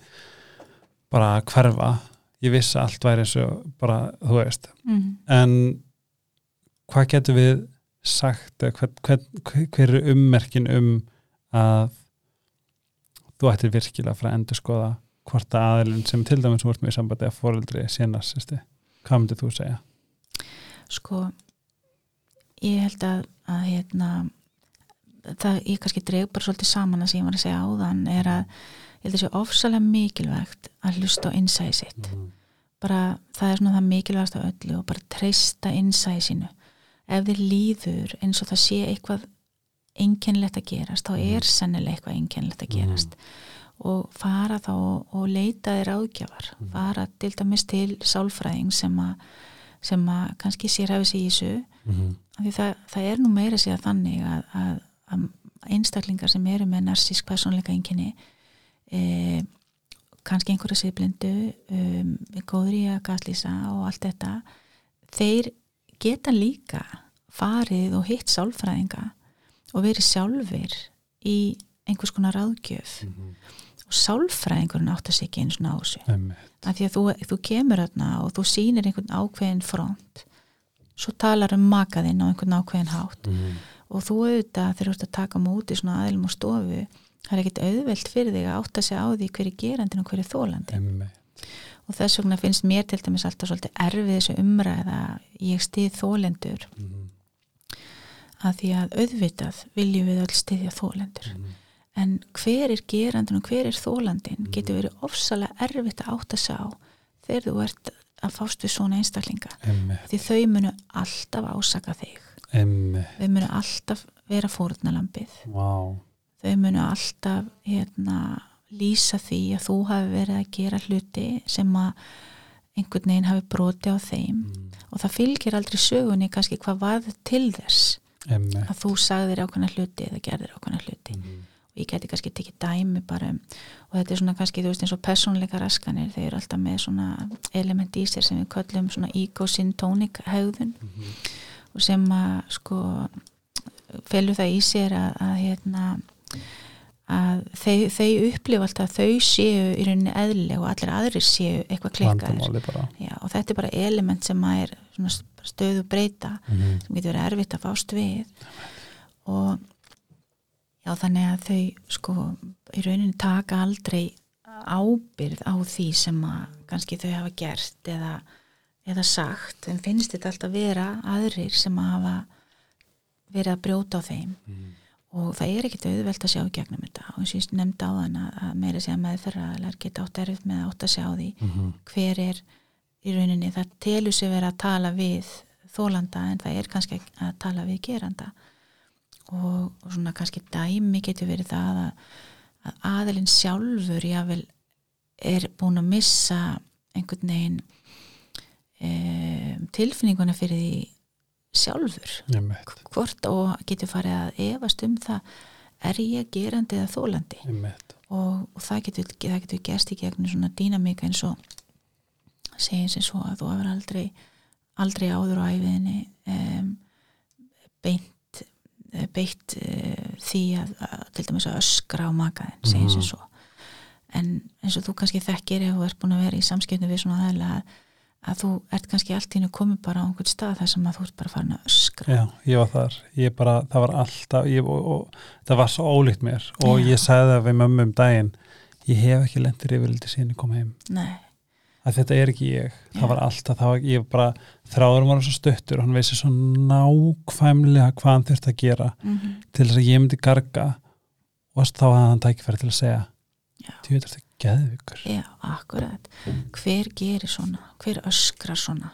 bara að hverfa ég vissi að allt væri eins og bara, þú veist Mhm. en hvað getur við sagt hver, hver, hver er ummerkin um að þú ættir virkilega að fara að endur skoða hvort að aðilinn sem til dæmis vort með í sambandi að foreldri sé narsisti hvað myndir þú segja? sko ég held að, að hérna það ég kannski dreg bara svolítið saman að sem ég var að segja áðan er að ég held að sé ofsalega mikilvægt að hlusta á innsæði sitt. Bara það er svona það mikilvægast af öllu og bara treysta innsæði sínu. Ef þið líður eins og það sé eitthvað einkennlegt að gerast þá er sennilega eitthvað einkennlegt að gerast. Og fara þá og leita þér ágjafar fara til dæmis til sálfræðing sem að sem að kannski sér hefði sig í þessu. Af því það, það er nú meira sér þannig að, að, að einstaklingar sem eru með narsísk personleika einkenni e, kannski einhverja siðblindu um, góður í að gaslýsa og allt þetta þeir geta líka farið og hitt sálfræðinga og verið sjálfur í einhvers konar ráðgjöf. Og sálfræðingurinn áttar sig ekki eins og ná þessu. Af því að þú, þú kemur þarna og þú sýnir einhvern ákveðin front svo talar um makaðinn á einhvern ákveðin hátt. Og þú auðvitað þegar þú ert að taka múti svona aðilum og stofu það er ekkit auðvelt fyrir þig að átta sig á því hver er gerandin og hver er þólandi og þess vegna finnst mér til dæmis alltaf svolítið erfið þessu umræða ég stið þólendur að því að auðvitað viljum við öll stiðja þólendur en hver er gerandin og hver er þólandin getur verið ofsalega erfitt að átta sig á þegar þú ert að fást við svona einstaklinga. Því þau munu alltaf ásaka þig. Þau munu alltaf vera fórnalampið wow. Þau munu alltaf hérna, lýsa því að þú hafi verið að gera hluti sem að einhvern veginn hafi broti á þeim. Og það fylgir aldrei sögunni kannski hvað varð til þess Emme. að þú sagðir ákveðna hluti eða gerðir ákveðna hluti. Og ég geti kannski tekið dæmi bara um og þetta er svona kannski, þú veist, eins og persónleika raskanir, þeir eru alltaf með svona element í sér sem við köllum svona ego-syntonic hegðun. Og sem að sko felur það í sér að, að hérna að þau, þau upplifa alltaf þau séu í rauninni eðli og allir aðrir séu eitthvað klikkaðir Já, og þetta er bara element sem er stöðu breyta mm -hmm. sem getur verið erfitt að fást við. Og já þannig að þau sko í rauninni taka aldrei ábyrð á því sem að kannski þau hafa gert eða, eða sagt. En finnst þetta alltaf vera aðrir sem að hafa verið að brjóta á þeim. Mm. Og það er ekkit auðvelt að sjá gegnum þetta. Og eins og ég nefndi á þann að meira segja meðferðaðalar geta átt erfitt með átt að sjá því mm -hmm. hver er í rauninni. Það telur sig verið að tala við þólanda en það er kannski að tala við geranda. Og, og svona kannski dæmi getur verið það að, að aðilinn sjálfur jável er búin að missa einhvern veginn um, tilfinninguna fyrir því sjálfur. Einmitt, hvort og getur farið að efast um það er ég gerandi eða þólandi og, og það, getur, það getur gerst í gegnum svona dýnamika eins og segjum sem svo að þú hefur aldrei aldrei áður á æfiðinni um, beint eh, beitt uh, því að, að til dæmis að öskra á makaðin segjum sem Mhm. svo. En eins og þú kannski þekkir ef þú ert búin að vera í samskipnu við svona aðeins að, að þú ert kannski allt í hennu komið bara á einhvern stað þar sem að þú ert bara farin að öskra. Já, ég var þar, ég bara, það var alltaf ég, og, og það var svo ólíkt mér. Og Já. ég sagði það við mömmu um daginn ég hef ekki lendir yfirliti síðan ég kom heim. Nei, að þetta er ekki ég, Já. það var alltaf það var, ég bara, þráður var svo stuttur og hann veisi svo nákvæmlega hvað hann þurfti að gera mm til þess að ég myndi garga. Og þá hafði hann tækifæri til að segja Já. þú veit geðvikur já, akkurat. Hver gerir svona, hver öskrar svona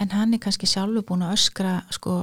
en hann er kannski sjálfur búin að öskra sko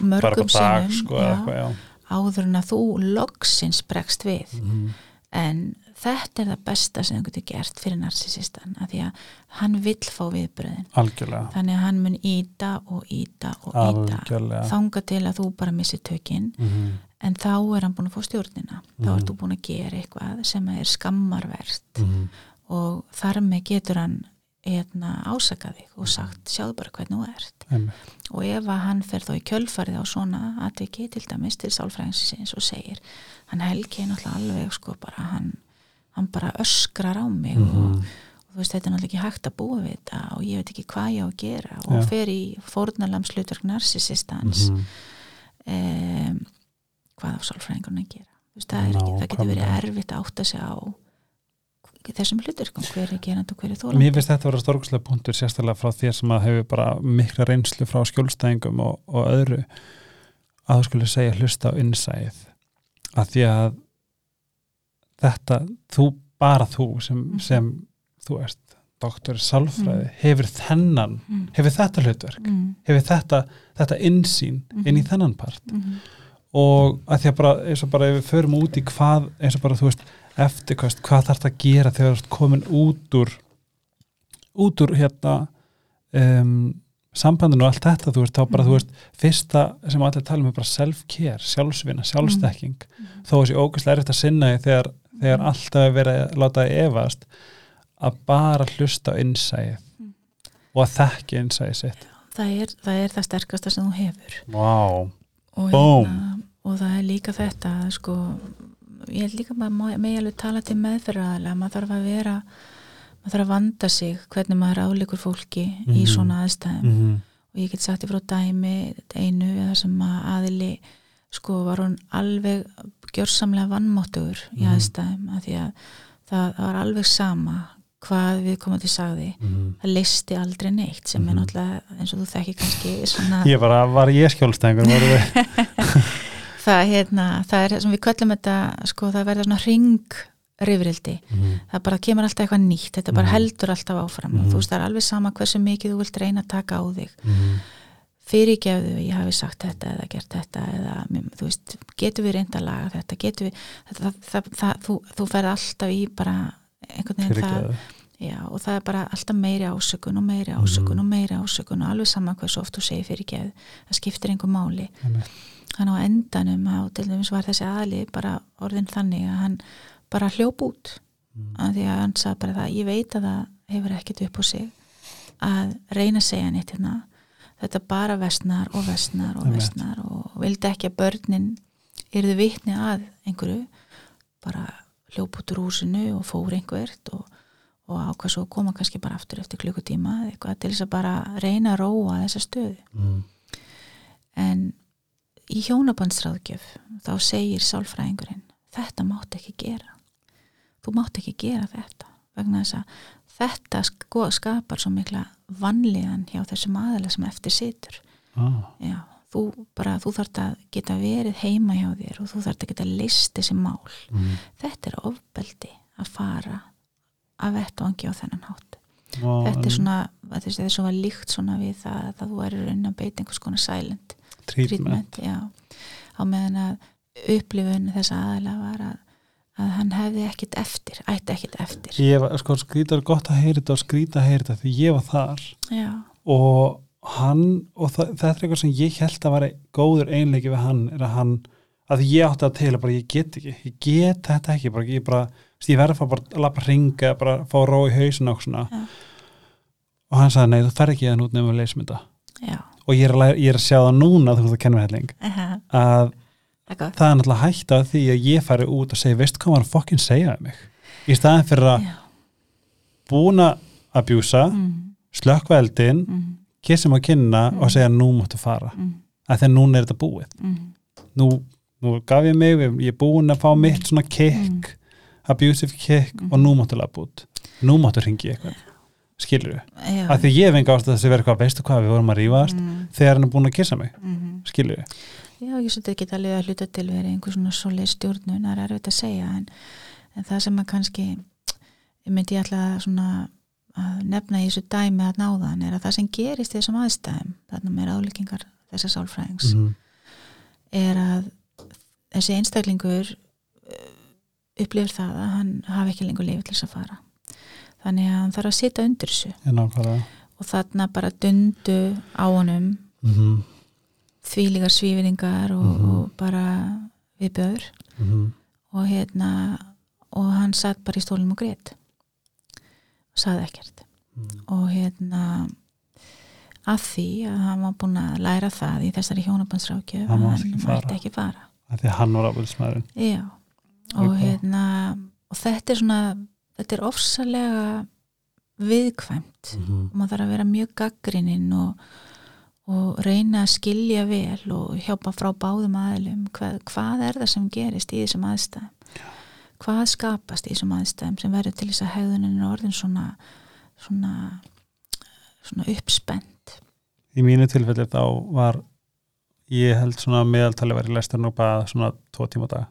mörgum dag sinnum sko, já, eða eitthvað, já. áður en að þú loksins bregst við. Mhm. en þetta er það besta sem þú getur gert fyrir narsisistan að því að hann vill fá viðbröðin algjörlega, þannig að hann mun íta og íta og íta algjörlega. Þanga til að þú bara missir tökinn Mhm. En þá er hann búin að fá stjórnina þá Mhm. ert þú búin að gera eitthvað sem er skammarvert Mhm. og þar með getur hann eitna, ásaka þig og sagt sjáðu bara hvernig þú ert Einmitt. og ef að hann fer þá í kjölfarið á svona atviki til dæmis til sálfræðingsins og segir hann helgi náttúrulega alveg sko bara hann, hann bara öskrar á mig og, Mhm. og þú veist þetta er náttúrulega ekki hægt að búa við þetta og ég veit ekki hvað ég á að gera og Já. fer í fórnalamsluturk narsisistans Mhm. um, hvað á sálfræðingunum að gera veist, það, ekki, það getur verið erfitt að átta sig á þessum hluturkum hver er gerand og hver er þólandi Mér finnst þetta að vera stórkuslega punktur sérstaklega frá þér sem að hefur bara mikla reynslu frá skjólstæðingum og, og öðru að þú skulle segja hlusta á innsæð að því að þetta, þú, bara þú sem, Mhm. sem þú ert doktor í sálfræði, Mhm. hefur þennan mm. hefur þetta hlutverk, Mm. hefur þetta þetta innsýn inn í Mhm. þennan part Mm. Og að því að bara eins og bara ef við förum út í hvað eins og bara þú veist eftirkvæst hvað þarf það að gera þegar þú ert komin út úr út úr hérna um, sambandinu og allt þetta þú veist þá bara Mhm. þú veist fyrsta sem allir tala um er bara self-care, sjálfsvinna, sjálfstekking þó að sé ógæslega erfitt að sinna því þegar, þegar alltaf er verið að láta það efast að bara hlusta á innsæði Mhm. og að þekki innsæði sitt. Það, er, það er það sterkasta sem þú hefur. Vá, og, hérna, og það er líka þetta sko, ég held líka með alveg tala til meðferðaðalega maður þarf að vera maður þarf að vanda sig hvernig maður áleikur fólki í Mhm. svona aðstæðum mm og ég get sagt í frá dæmi einu eða sem að aðili sko var hún alveg gjörsamlega vannmáttugur í Mhm. aðstæðum af því að það var alveg sama hvað við komum til sagði -hmm. það listi aldrei neitt sem er Mhm. náttúrulega eins og þú þekki kannski svona Ég bara, var ég við (laughs) það, hérna, það er sem við köllum þetta sko það verður svona ring rifrildi, það bara kemur alltaf eitthvað nýtt þetta bara Mhm. heldur alltaf áfram og Mhm. þú veist það er alveg sama hversu mikið þú vilt reyna að taka á þig fyrirgefðu ég hafi sagt þetta eða gert þetta eða þú veist, getur við reynd að laga þetta getur við, það, það, það, það, þú, þú ferð alltaf í bara einhvern veginn það, já, og það er bara alltaf meiri ásökun og meiri ásökun Mhm. og meiri ásökun og alveg saman hversu oft þú segir fyrirgefðu það skiptir einhver máli Einmitt. þannig á endanum á til dæmis var þessi aðli bara orðin þannig að hann bara hljóp út Mhm. að því að hann sagði bara það ég veit að það hefur ekkert upp á sig að reyna að segja neitt hérna þetta bara vestnar og vestnar og vestnar og vildi ekki að börnin yrðu vitni að einhverju bara hljóp út úr húsinu og fór einhvert og, og ákvað svo koma kannski bara aftur eftir klukkutíma eitthvað til þess að bara reyna að róa þessa stöðu. Mhm. en í hjónabandsráðgjöf þá segir sálfræðingurinn þetta mátt ekki gera. Þú mátt ekki gera þetta vegna þess að þetta sko skapar svo mikla vanlíðan hjá þessum aðalega sem eftir situr. Ah, Já, þú bara, þú þarft að geta verið heima hjá þér og þú þarft að geta list þessi mál. Mhm. þetta er ofbeldi að fara að vettvangi á þennan hátt. Vá, þetta er svona, þetta er svo var líkt svona við það að þú er raunin að beita einhvers konar silent treatment. treatment, já. Á meðan að upplifun þess aðalega var að, að hann hefði ekkit eftir, ætti ekkit eftir. Ég var, sko, skrýta er gott að heyra þetta og skrýta að heyra þetta því ég var þar. Já, og hann, og það, þetta er eitthvað sem ég held að vera góður einleiki við hann, er að hann að ég átti að til að bara ég get ekki ég get þetta ekki, bara, ég bara veist, ég verði að fá bara að lappa ringa, bara fá ró í hausin og svona. Já. og hann sagði, nei, þú fer ekki þann út nefnum að leysum þetta já. Og ég er, að, ég er að sjá það núna þú veist að kenna mér helling Aha, að það er gott. það er náttúrulega hægt af því að ég færi út og segi, veistu hvað maður fokkin segja um mig? Í staðin fyrir að búin að abjúsa, Mm, slökkva eldin mm, kissum á kynna Mm. og segja nú máttu fara, mm, að þegar núna er þetta búið. Mm, nú, nú gaf ég mig ég er búin að fá mitt svona kick abusive kick Mm. og nú máttu lafa út. Nú máttu ringi eitthvað skilur við, að því ég hef enga ástæð að þessi verið eitthvað, veistu hvað, við vorum að rífast Mm, þegar hann er búin að kissa mig, mm. skilur við Já, ég svolítið ekki alveg að hluta til verið einhver svona svoleið stjórnun, það er erfitt að segja en, en það sem að kannski myndi ég að svona að nefna í þessu dæmi að náðan er að það sem gerist í þessum aðstæðum þarna með ráleikingar þessar sálfræðings mm er að þessi einstaklingur uh, upplifir það að hann hafi ekki lengur lifi til þess að fara. Þannig að hann þarf að sitja undir þessu. Og þarna bara dundu á honum mm -hmm. þvílíkar svífinningar og, Mhm. og bara viðbjöður og hérna og hann satt bara í stólum og og saði ekkert. Og hérna að því að hann var búin að læra það í þessari hjónabandsrákjöf Hann mætti ekki fara. að því að hann var afvöldsmaðurinn já og Ok. hérna og þetta er svona þetta er ofsalega viðkvæmt. Og maður þarf að vera mjög gaggrininn og, og reyna að skilja vel og hjálpa frá báðum aðlum hvað, hvað er það sem gerist í þessum aðstæðum hvað skapast í þessum aðstæðum sem verður til þess að hegðunin er orðin svona svona, svona uppspennt? Í mínu tilfelli þá var ég held svona meðaltali verið lesturinn og bað svona tvo tíma á dag.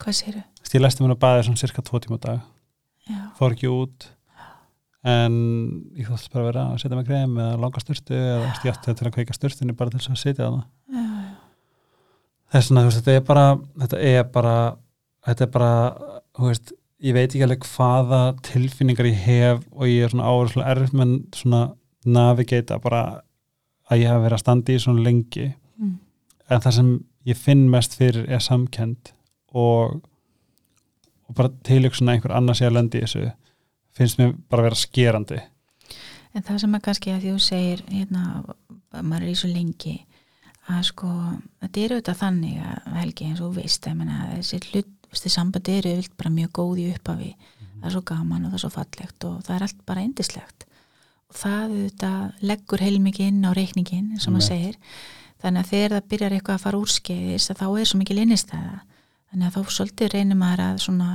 Hvað séru? Ég lestur mér að baði svona cirka tvo tíma á dag. Já, fór ekki út. En ég þótt bara að vera að setja mig krem eða langa styrtu eða stjátt til að kveika styrstunni bara til þess að setja það þess vegna þú veist, þetta er bara þetta er bara, þetta er bara þú veist, ég veit ekki alveg hvaða tilfinningar ég hef og ég er svona áherslu erf menn svona navigata bara að ég hef verið að standa í svona lengi. Mm, en það sem ég finn mest fyrir er samkend og, og bara tiljöksuna einhver annars ég að lendi þessu finnst mér bara að vera skerandi. En það sem að kannski að því þú segir hérna, að maður er í svo lengi að sko, þetta er auðvitað þannig að Helgi eins og þú veist, ég menna þessi hlut, þessi sambandi eru vilt bara mjög góð í upphafi, það er svo gaman og það er svo fallegt og það er allt bara indislegt og það auðvitað leggur heilmikið inn á reikningin og maður segir. Þannig að þegar það byrjar eitthvað að fara úrskeiðis þá er svo mikil innistæða. Þannig að þá svolítið reynir maður að svona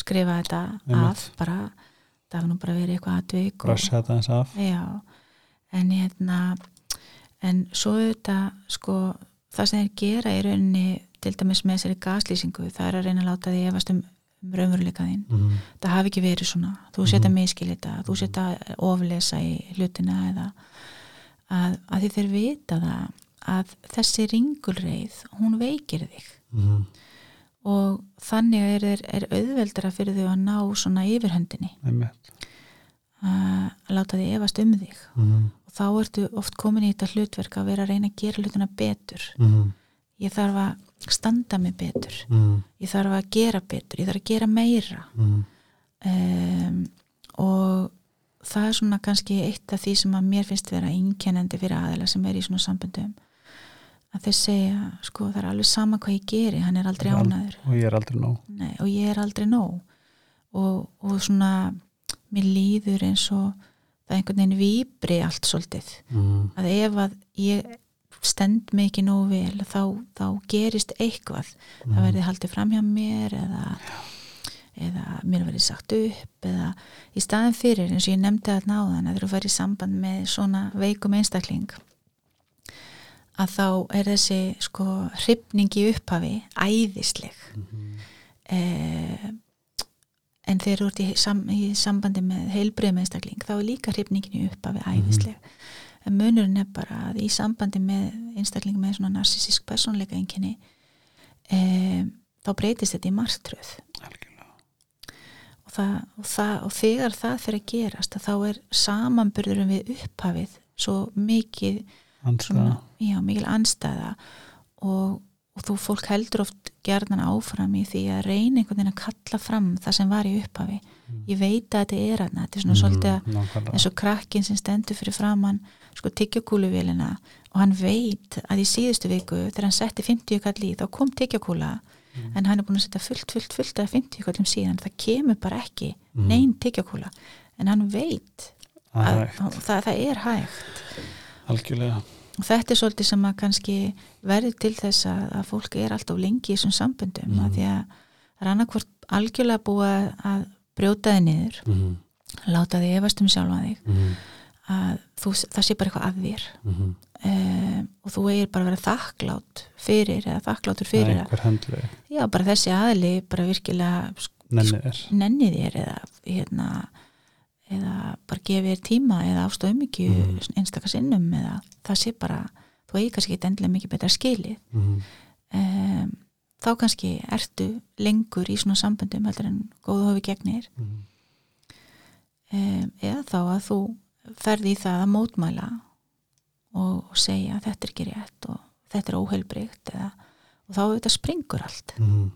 skrifa þetta Einmitt. af bara, það hafa nú bara verið eitthvað atvik og- brössa þetta eins af. Já, en hérna en svo auðvitað sko, það sem þeir gera í rauninni til dæmis með þessari gaslýsingu það er að reyna að láta því efast um, um raunveruleika þín, mm. það hafi ekki verið svona þú setja Mhm. miskil þetta, þú setja oflesa í hlutina eða að, að því þeir vita það að þessi ringulreið hún veikir þig Mm. og þannig er, er, er auðveldara fyrir þau að ná svona yfirhöndinni að láta því efast um þig Mm. og þá ertu oft komin í þetta hlutverk að vera að reyna að gera hlutina betur Mm. ég þarf að standa mig betur Mm. ég þarf að gera betur, ég þarf að gera meira Mm. um, og það er svona kannski eitt af því sem að mér finnst vera einkennandi fyrir aðeila sem er í svona samböndum að þeir segja, sko það er alveg sama hvað ég geri, hann er aldrei Al- ánæður og ég er aldrei nóg Nei, og ég er aldrei nóg og, og svona mér líður eins og það einhvern veginn víbri allt svolítið mm. að ef að ég stend mig ekki nógu vel þá, þá gerist eitthvað Mm. það verði haldið fram hjá mér eða, eða mér verði sagt upp eða í staðin fyrir eins og ég nefndi að náðan að þú færi í samband með svona veikum einstakling að þá er þessi sko hrifning í upphafi æðisleg Mhm. eh, en þegar þú ert í, sam, í sambandi með heilbrið með einstakling þá er líka hrifningin í upphafi æðisleg en munurinn er bara að í sambandi með einstakling með svona narsisísk persónleika einkenni eh, þá breytist þetta í Algjörlega. og, og, og þegar það fyrir að gerast að þá er samanburðurum við upphafið svo mikið svona, já, mikil anstæða og, og þú fólk heldur oft gerðan áfram í því að reyna einhvern veginn að kalla fram það sem var í upphafi. Mm. ég veit að þetta er aðna þetta er svona mm, svolítið eins og krakkin sem stendur fyrir framann sko tyggjakúluvélina og hann veit að í síðustu viku þegar hann setti 50 kall í þá kom tyggjakúla mm. en hann er búin að setja fullt, fullt, fullt af 50 kallum síðan það kemur bara ekki mm. neinn tyggjakúla en hann veit að, að það, það er hægt algjörlega og þetta er svolítið sem að kannski verður til þess að, að fólk er alltaf lengi í þessum sambundum mm. að því að það er annarkvort algjörlega búið að brjóta þig niður mm. láta þig efast um sjálfa þig mm. Að þú, það sé bara eitthvað að þér um, og þú eigir bara að vera þakklátt fyrir eða þakklátur fyrir að já bara þessi aðli bara virkilega nenni þér eða hérna eða bara gefið þér tíma eða ástóðum ekki mm. einstakar sinnum eða það sé bara, þú eigi kannski ekki endilega mikið betra skilið mm. um, þá kannski ertu lengur í svona samböndum heldur en góðu hofi gegnir mm. um, eða þá að þú ferði í það að mótmæla og, og segja þetta er ekki rétt og þetta er óheilbrygt eða, og þá þetta springur allt mhm.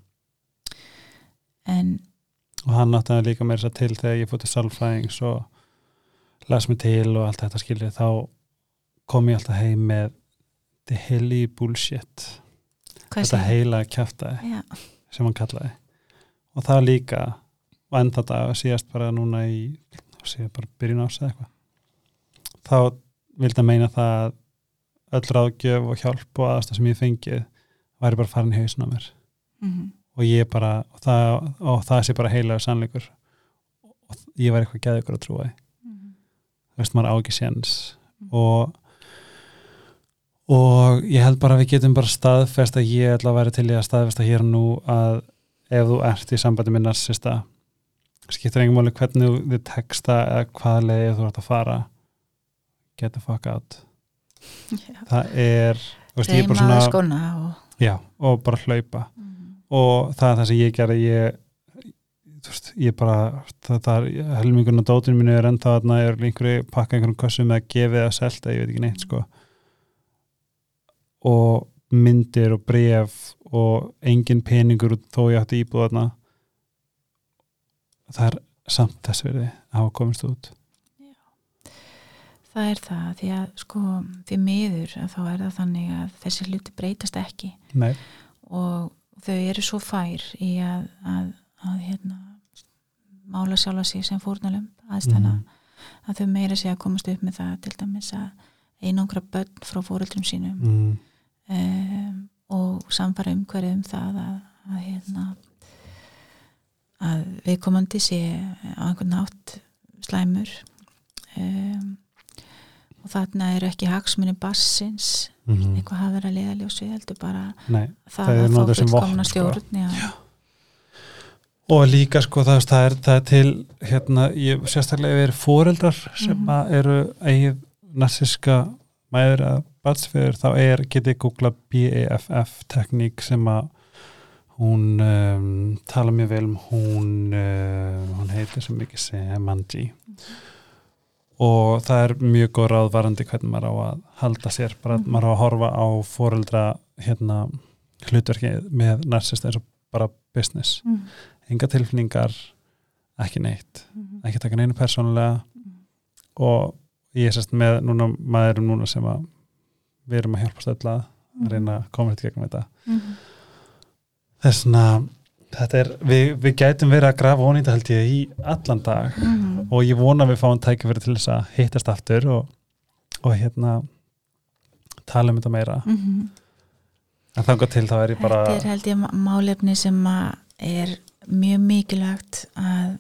en og hann náttúrulega líka mér þess að til þegar ég fótti salfræðings og las mig til og allt þetta skiljið þá kom ég alltaf heim með the hilly bullshit Hvað þetta heila kæftæði ja. sem hann kallaði og það líka og enda dag síðast bara núna í síðast bara byrjun ás eða eitthvað þá vildi að meina það öll ráðgjöf og hjálp og aðstæð sem ég fengið væri bara farin í hausin á mér. Mm -hmm og ég bara og það, og það sé bara heilaður sannleikur. Og ég var eitthvað gæðið ykkur að trúa mm -hmm. þú veist maður á ekki séns. Mm -hmm. og og ég held bara að við getum bara staðfest að ég ætla að vera til í að staðfesta hér nú að ef þú ert í sambandi með narsista skiptir engum máli hvernig þið texta eða hvaða leið þú ert að fara get the fuck out. Já. það er reyma skona og... já, og bara hlaupa. Mm og það er það sem ég gerði ég, veist, ég bara það, það er helmingurinn á dótinu mínu er ennþá að er einhverju pakka einhverjum kossu með að gefa eða selta, ég veit ekki neitt sko. Og myndir og bref og engin peningur þó ég ætti íbúða þarna. Það er samt þess verði að hafa komist út. Það er það því að sko því miður þá er það þannig að þessi hluti breytast ekki Nei. og þau eru svo fær í að, að, að hérna, mála sjálfa sig sem fórnalum aðstæna mm. að þau meira sé að komast upp með það til dæmis að einangra börn frá fóröldrum sínum mm. um, og samfara umhverfið um það að, að hérna að viðkomandi sé á einhvern nátt slæmur um, og þarna eru ekki hagsmunni bassins mm -hmm. eitthvað hafa verið að leiða ljósi heldur bara Nei, það, það að fá fullkomna sko. stjórn sko. já. Já. og líka sko það, það, er, það er til hérna, ég, sérstaklega ef er fóreldrar sem mm -hmm. eru eigið narsíska mæður að batsfyrir þá er, getið googla BAFF tekník sem að hún um, tala mjög vel um hún uh, hún heitir sem ekki segja Manji mm -hmm og það er mjög góð ráðvarandi hvernig maður á að halda sér bara mm. maður á að horfa á fóreldra hérna hlutverki með narsist eins og bara business mm. enga tilfningar ekki neitt, mm. ekki taka neina persónulega mm. og ég er sérst með núna maðurum núna sem að við erum að hjálpa stöðla að mm. reyna að koma þetta gegnum þetta mm. þessna þetta er, við, við gætum verið að grafa ónýta held ég í allan dag mm -hmm. og ég vona að við fáum tækifæri til þess að hittast aftur og, og hérna tala um þetta meira mm -hmm. en þangar til þá er ég bara Þetta er held ég málefni sem er mjög mikilvægt að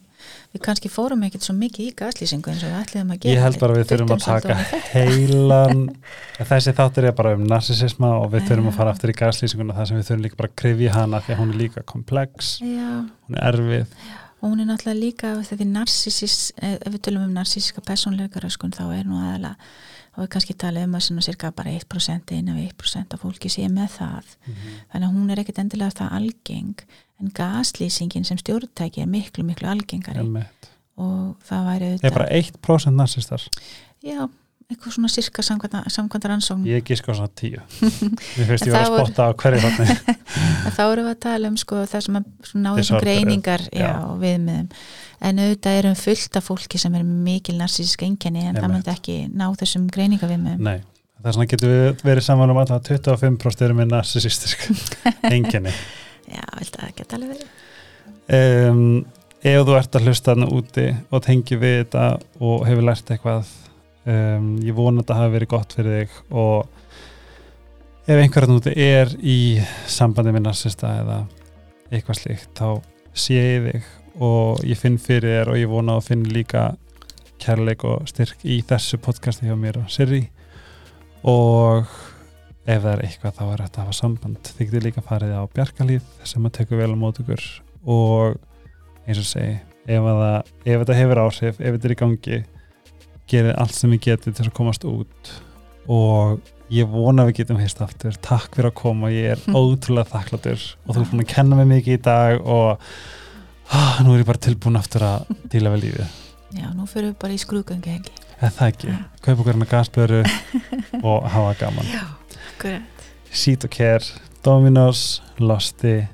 við kannski fórum ekkert svo mikið í gaslýsingu eins og við ætliðum að gera. ég held bara að við þurfum að taka heilan (laughs) þessi þáttur er bara um narsisisma og við þurfum að fara aftur í gaslýsinguna þar sem við þurfum líka bara að krifja hana því að hún er líka komplex. Já. hún er erfið. Og hún er náttúrulega líka þetta er narsisís, ef við tölum um narsisíska personleika röskun þá er nú aðalega og við kannski talum um að svona cirka bara 1% eina við 1% af fólki sé með það. Mhm. þannig að hún er ekkit endilega það algeng en gaslýsingin sem stjórntæki er miklu miklu algengari. Einmitt. og það væri er bara 1% narsistar já, eitthvað svona cirka samkvæmda, samkvæmda rannsókn ég gíska á svona 10 (laughs) mér finnst ég var það að spotta á hverju (laughs) En þá erum við að tala um sko það sem að svona náðu Disorder, sem greiningar já, viðmiðum. En auðvitað erum fullt af fólki sem er mikil narsísk enginni en það Einmitt. myndi ekki ná þessum greiningar viðmiðum nei, það er svona getur við verið saman um alltaf 25% eru með narsisistisk (laughs) enginni Já, það geta alveg verið? Um, ef þú ert að hlusta þarna úti og tengi við þetta og hefur lært eitthvað um, ég vona að þetta hafi verið gott fyrir þig og ef einhverjan úti er í sambandi með narsista eða eitthvað slíkt þá sé ég þig og ég finn fyrir þér og ég vona að finn líka kærleik og styrk í þessu podcasti hjá mér og Sirri og ef það er eitthvað þá er þetta að hafa samband. Þið getur líka farið á Bjarkalíð sem að tekur vel á mót ykkur. Og eins og segi ef, að það, ef þetta hefur áhrif, ef þetta er í gangi gerið allt sem ég geti til að komast út. Og ég vona við getum heist aftur. Takk fyrir að koma, ég er (laughs) ótrúlega þakkláttur. Og þú er búin að kenna mig mikið í dag og ah, nú er ég bara tilbúin aftur að díla við lífið. Já, nú fyrir við bara í skrúgöngu helgi eða það ekki, kaupa með gasblöru og hafa gaman Akkurat. Seat og Care, Dominos Losti,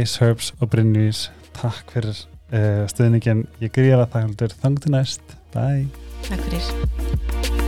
Ice Herbs og Brynvís takk fyrir uh, stuðningin ég gríða það þangtur, þangtu næst, bye. Takk fyrir